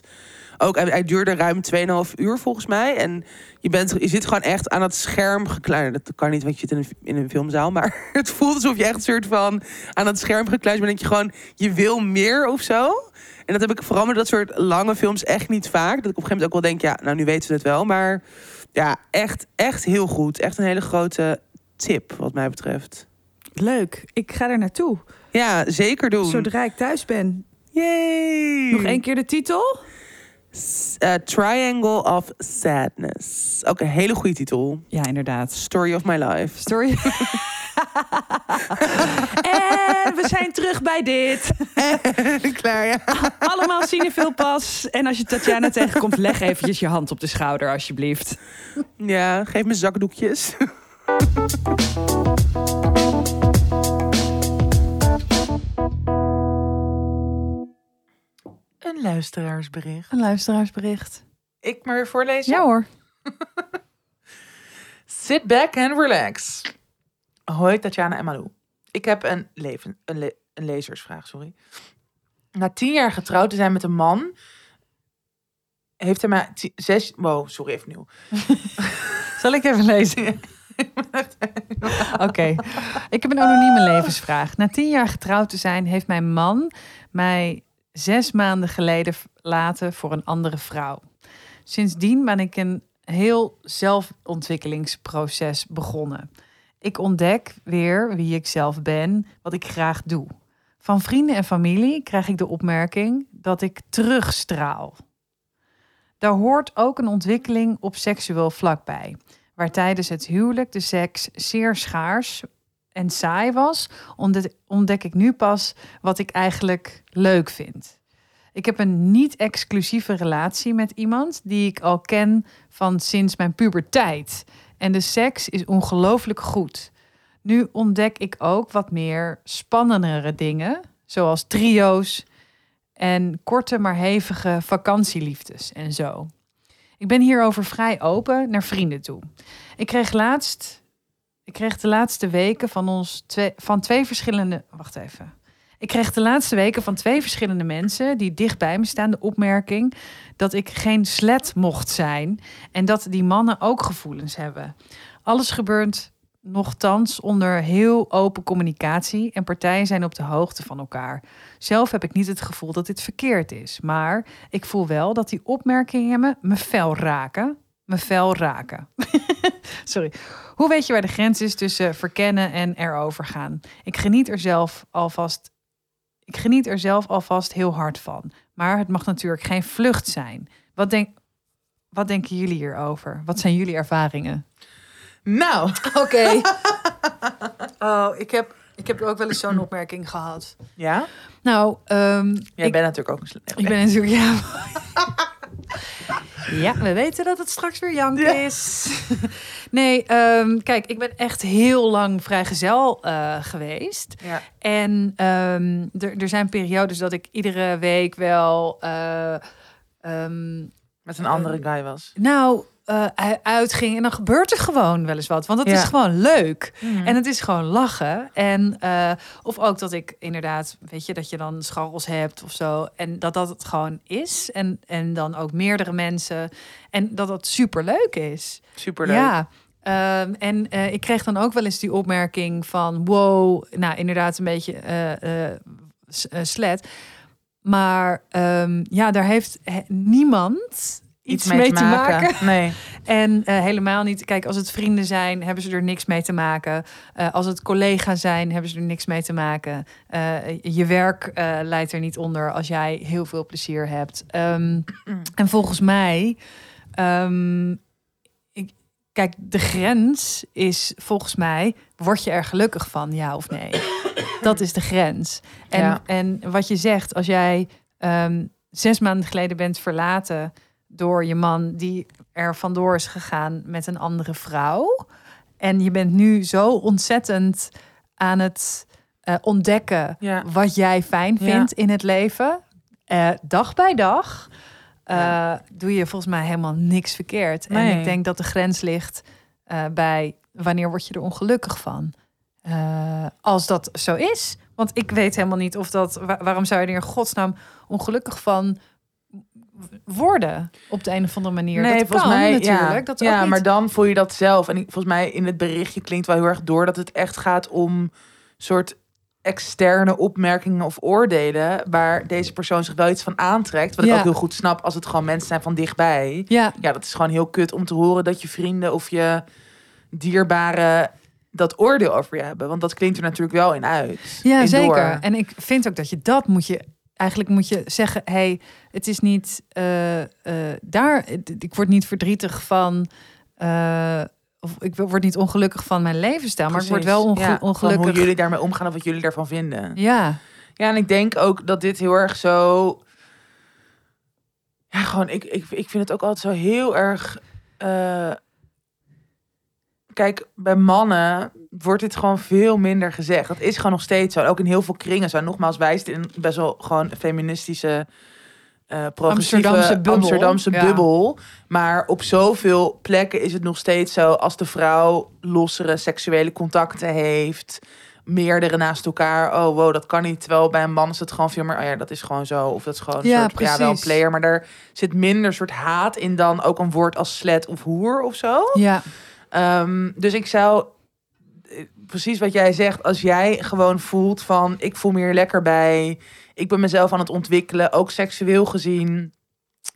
ook, hij, hij duurde ruim 2,5 uur volgens mij. En je, bent, je zit gewoon echt aan het scherm gekluisterd. Dat kan niet, want je zit in een, in een filmzaal. Maar [LAUGHS] het voelt alsof je echt een soort van aan het scherm gekluisterd bent. Dat je gewoon, je wil meer of zo. En dat heb ik vooral met dat soort lange films echt niet vaak. Dat ik op een gegeven moment ook wel denk, ja, nou nu weten we het wel. Maar ja, echt, echt heel goed. Echt een hele grote tip, wat mij betreft. Leuk. Ik ga er naartoe. Ja, zeker doen. Zodra ik thuis ben. Yay! Nog één keer de titel? Eh, Triangle of Sadness. Ook een hele goede titel. Ja, inderdaad. Story of my life. Story. [LAUGHS] en we zijn terug bij dit. [LAUGHS] Klaar, ja. Allemaal veel pas. En als je Tatjana tegenkomt, leg eventjes je hand op de schouder, alsjeblieft. Ja, geef me zakdoekjes. Een luisteraarsbericht. Een luisteraarsbericht. Ik maar weer voorlezen? Ja hoor. [LAUGHS] Sit back and relax. Hoi Tatjana en Malou. Ik heb een, leven, een, le- een lezersvraag, sorry. Na tien jaar getrouwd te zijn met een man... heeft hij mij zes... Wow, sorry, even nieuw. [LAUGHS] Zal ik even lezen? [LAUGHS] Oké. Ik heb een anonieme levensvraag. Na tien jaar getrouwd te zijn, heeft mijn man mij zes maanden geleden verlaten voor een andere vrouw. Sindsdien ben ik een heel zelfontwikkelingsproces begonnen. Ik ontdek weer wie ik zelf ben, wat ik graag doe. Van vrienden en familie krijg ik de opmerking dat ik terugstraal. Daar hoort ook een ontwikkeling op seksueel vlak bij waar tijdens het huwelijk de seks zeer schaars en saai was, ontdek, ik nu pas wat ik eigenlijk leuk vind. Ik heb een niet-exclusieve relatie met iemand die ik al ken van sinds mijn puberteit. En de seks is ongelooflijk goed. Nu ontdek ik ook wat meer spannendere dingen, zoals trio's en korte maar hevige vakantieliefdes en zo. Ik ben hierover vrij open naar vrienden toe. Ik kreeg laatst, ik kreeg de laatste weken van ons twee, van twee verschillende. Wacht even. Ik kreeg de laatste weken van twee verschillende mensen die dicht bij me staan de opmerking dat ik geen slet mocht zijn en dat die mannen ook gevoelens hebben. Alles gebeurt nochtans onder heel open communicatie en partijen zijn op de hoogte van elkaar. Zelf heb ik niet het gevoel dat dit verkeerd is, maar ik voel wel dat die opmerkingen me, me fel raken. Me fel raken. [LAUGHS] Sorry. Hoe weet je waar de grens is tussen verkennen en erover gaan? Ik geniet er zelf alvast. Ik geniet er zelf alvast heel hard van. Maar het mag natuurlijk geen vlucht zijn. Wat, denk, wat denken jullie hierover? Wat zijn jullie ervaringen? Nou, [LAUGHS] Oké. [LAUGHS] oh, ik heb, ik heb ook wel eens zo'n opmerking gehad. ja? Nou, ehm, Jij ik, bent natuurlijk ook een ik ben natuurlijk... Ja. Ja, we weten dat het straks weer jank Ja. is. [LAUGHS] nee, ehm, kijk, ik ben echt heel lang vrijgezel eh geweest. Ja. En ehm, er, er zijn periodes dat ik iedere week wel... eh, ehm, Met een andere guy was. nou, eh, u- uitging en dan gebeurt er gewoon wel eens wat. Want het Ja. is gewoon leuk. Mhm. En het is gewoon lachen. En, eh, of ook dat ik inderdaad, weet je, dat je dan scharrels hebt of zo. En dat dat het gewoon is. En, en dan ook meerdere mensen. En dat dat super leuk is. Superleuk. Ja. Ehm, en eh, ik kreeg dan ook wel eens die opmerking van wow, nou inderdaad een beetje slet. Maar ehm, ja, daar heeft he- niemand iets, mee, te maken. [LAUGHS] Nee. En eh, helemaal niet. Kijk, als het vrienden zijn, hebben ze er niks mee te maken. Eh, als het collega's zijn, hebben ze er niks mee te maken. Eh, je werk leidt er niet onder als jij heel veel plezier hebt. Ehm, [CLEARS THROAT] en volgens mij. ehm, ik, kijk, de grens is volgens mij. Word je er gelukkig van, ja of nee? [CLEARS THROAT] Dat is de grens. En, Ja. en wat je zegt, als jij ehm, zes maanden geleden bent verlaten door je man die er vandoor is gegaan met een andere vrouw. En je bent nu zo ontzettend aan het eh, ontdekken Ja. wat jij fijn Ja. vindt in het leven. Eh, dag bij dag eh, Ja. doe je volgens mij helemaal niks verkeerd. En ik denk dat de grens ligt bij wanneer word je er ongelukkig van. Als dat zo is. Want ik weet helemaal niet of dat. wa- waarom zou je er in godsnaam ongelukkig van worden op de een of andere manier? Nee, dat volgens kan mij natuurlijk. Ja, Dat ja niet- maar dan voel je dat zelf. En ik, volgens mij in het berichtje klinkt wel heel erg door dat het echt gaat om soort externe opmerkingen of oordelen waar deze persoon zich wel iets van aantrekt. Wat ik ook heel goed snap als het gewoon mensen zijn van dichtbij. Ja, Ja, dat is gewoon heel kut om te horen dat je vrienden of je dierbaren dat oordeel over je hebben. Want dat klinkt er natuurlijk wel in uit. Ja, zeker. door. En ik vind ook dat je dat moet je eigenlijk moet je zeggen: hey, het is niet eh, eh, daar. Ik word niet verdrietig van. eh, of ik word niet ongelukkig van mijn levensstijl, maar ik word wel Precies. onge- Ja, van ongelukkig. hoe jullie daarmee omgaan of wat jullie daarvan vinden. Ja, Ja, en ik denk ook dat dit heel erg zo. Ja, gewoon, ik, ik, ik vind het ook altijd zo heel erg. Kijk, bij mannen wordt dit gewoon veel minder gezegd. Dat is gewoon nog steeds zo. Ook in heel veel kringen zo. Nogmaals, wij zitten in best wel gewoon feministische, eh progressieve Amsterdamse bubbel. Amsterdamse Ja. bubbel. Maar op zoveel plekken is het nog steeds zo... als de vrouw lossere seksuele contacten heeft... meerdere naast elkaar. Oh, wow, dat kan niet. Terwijl bij een man is het gewoon veel meer... oh ja, dat is gewoon zo. Of dat is gewoon een Ja, soort, ja, wel een precies. player. Maar daar zit minder soort haat in dan ook een woord als slet of hoer of zo. ja, Ehm, dus ik zou precies wat jij zegt, als jij gewoon voelt van ik voel me hier lekker bij, ik ben mezelf aan het ontwikkelen, ook seksueel gezien,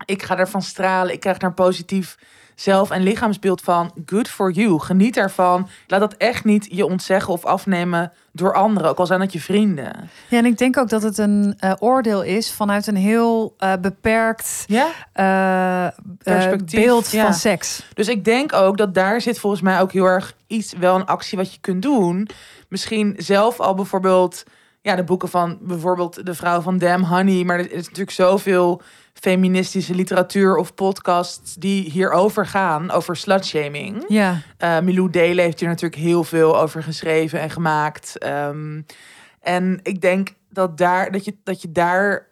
ik ga ervan stralen, ik krijg daar een positief zelf- en lichaamsbeeld van. Good for you. Geniet ervan. Laat dat echt niet je ontzeggen of afnemen door anderen, ook al zijn dat je vrienden. ja. En ik denk ook dat het een eh, oordeel is vanuit een heel eh, beperkt eh, Perspectief, beeld ja. van seks. Dus ik denk ook dat daar zit volgens mij ook heel erg iets, wel een actie wat je kunt doen. Misschien zelf al bijvoorbeeld, ja, de boeken van bijvoorbeeld De Vrouw van Damn Honey. Maar er is natuurlijk zoveel feministische literatuur of podcasts die hierover gaan, over slutshaming. Ja, Eh Milou Dele heeft hier natuurlijk heel veel over geschreven en gemaakt. Ehm, en ik denk dat daar dat je dat je daar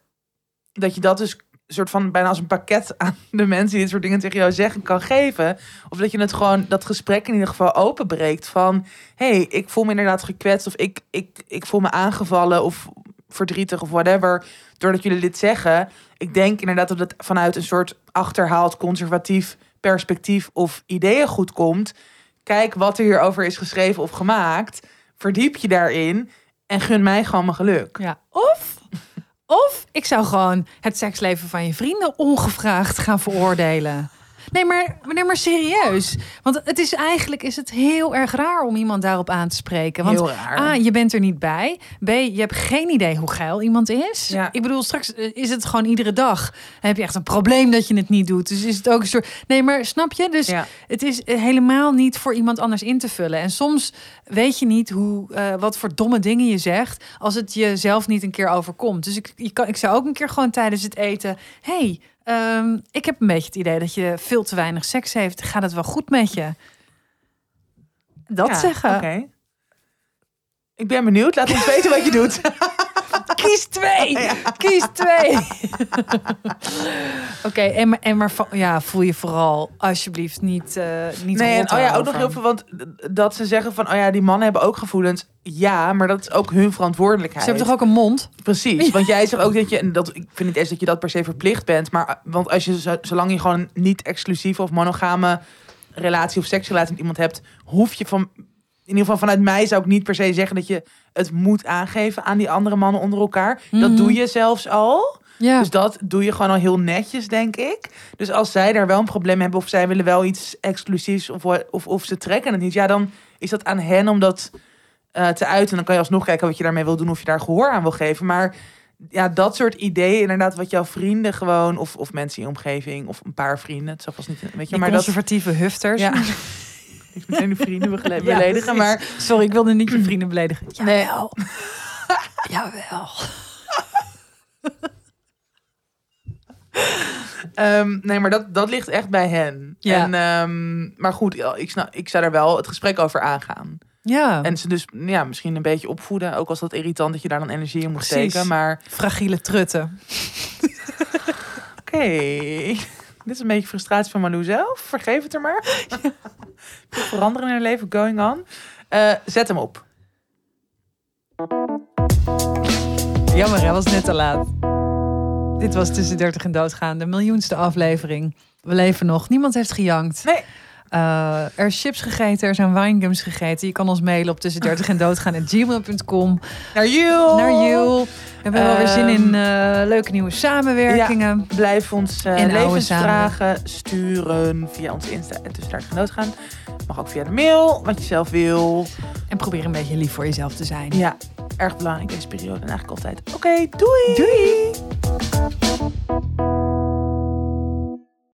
dat je dat dus soort van bijna als een pakket [LAUGHS] aan de mensen die dit soort dingen tegen jou zeggen kan geven. Of dat je het gewoon dat gesprek in ieder geval openbreekt van hey, ik voel me inderdaad gekwetst of ik, ik, ik voel me aangevallen of verdrietig of whatever doordat jullie dit zeggen. Ik denk inderdaad dat het vanuit een soort achterhaald conservatief perspectief of ideeën goed komt. Kijk wat er hierover is geschreven of gemaakt. Verdiep je daarin en gun mij gewoon mijn geluk. ja. Of, of ik zou gewoon het seksleven van je vrienden ongevraagd gaan veroordelen. Nee, maar, nee, maar serieus. Want het is eigenlijk is het heel erg raar om iemand daarop aan te spreken. Want Heel raar. A, je bent er niet bij. B, je hebt geen idee hoe geil iemand is. Ja. Ik bedoel, straks eh, is het gewoon iedere dag. Dan heb je echt een probleem dat je het niet doet. Dus is het ook een soort... Nee, maar snap je? Dus Ja. het is eh, helemaal niet voor iemand anders in te vullen. En soms weet je niet hoe, eh, wat voor domme dingen je zegt... als het jezelf niet een keer overkomt. Dus ik, je kan, ik zou ook een keer gewoon tijdens het eten... hey, ehm, ik heb een beetje het idee dat je veel te weinig seks heeft. Gaat het wel goed met je? Dat Ja, zeggen. Oké. Ik ben benieuwd. Laat ons weten wat je doet. [LAUGHS] Kies twee. Kies twee. [LAUGHS] Oké, en, maar- en maar ja, voel je vooral alsjeblieft niet, eh niet Nee, en oh ja, ook nog heel veel, want dat ze zeggen van, oh ja, die mannen hebben ook gevoelens. Ja, maar dat is ook hun verantwoordelijkheid. Ze hebben toch ook een mond? Precies, want jij zegt ook dat je, en dat, ik vind niet eens dat je dat per se verplicht bent, maar eh, want als je, zo- zolang je gewoon een niet exclusieve of monogame relatie of seksrelatie met iemand hebt, hoef je van, in ieder geval vanuit mij zou ik niet per se zeggen dat je het moet aangeven aan die andere mannen onder elkaar. Dat Mhm. doe je zelfs al. Ja. Dus dat doe je gewoon al heel netjes, denk ik. Dus als zij daar wel een probleem hebben of zij willen wel iets exclusiefs of, of, of ze trekken het niet, ja, dan is dat aan hen om dat eh, te uiten. En dan kan je alsnog kijken wat je daarmee wil doen, of je daar gehoor aan wil geven. Maar ja, dat soort ideeën, inderdaad, wat jouw vrienden gewoon, of, of mensen in je omgeving, of een paar vrienden, het zal vast niet, weet je, Die maar dat. conservatieve hufters. Ja. [LAUGHS] Ik vrienden [LAUGHS] Ja, beledigen, maar Sorry, ik wilde niet je vrienden beledigen. [CLEARS THROAT] Nee. [LAUGHS] Jawel. [LAUGHS] Ehm, nee, maar dat, dat ligt echt bij hen. Ja. En, ehm, maar goed, ik, snap, ik zou er wel het gesprek over aangaan. Ja, En ze dus ja, misschien een beetje opvoeden. Ook als dat irritant dat je daar dan energie in moet Precies. steken. Maar fragiele trutten. oké. Dit is een beetje frustratie van Malou zelf. Vergeef het er maar. [LAUGHS] Veel veranderen in haar leven. Going on. Eh, zet hem op. Jammer, hij was net te laat. Dit was Tussen 30 en Doodgaan, de miljoenste aflevering. We leven nog. Niemand heeft gejankt. Nee. Eh, er is chips gegeten, er zijn winegums gegeten. Je kan ons mailen op tussen 30 en doodgaan gmail.com. Naar you. Naar you. We hebben wel weer zin in Ehm, eh, leuke nieuwe samenwerkingen. Blijf ons eh, En levensvragen sturen via onze Insta. En tussen daar gaan doodgaan. Mag ook via de mail, wat je zelf wil. En probeer een beetje lief voor jezelf te zijn. Ja, erg belangrijk deze periode en eigenlijk altijd. Oké, doei! Doei!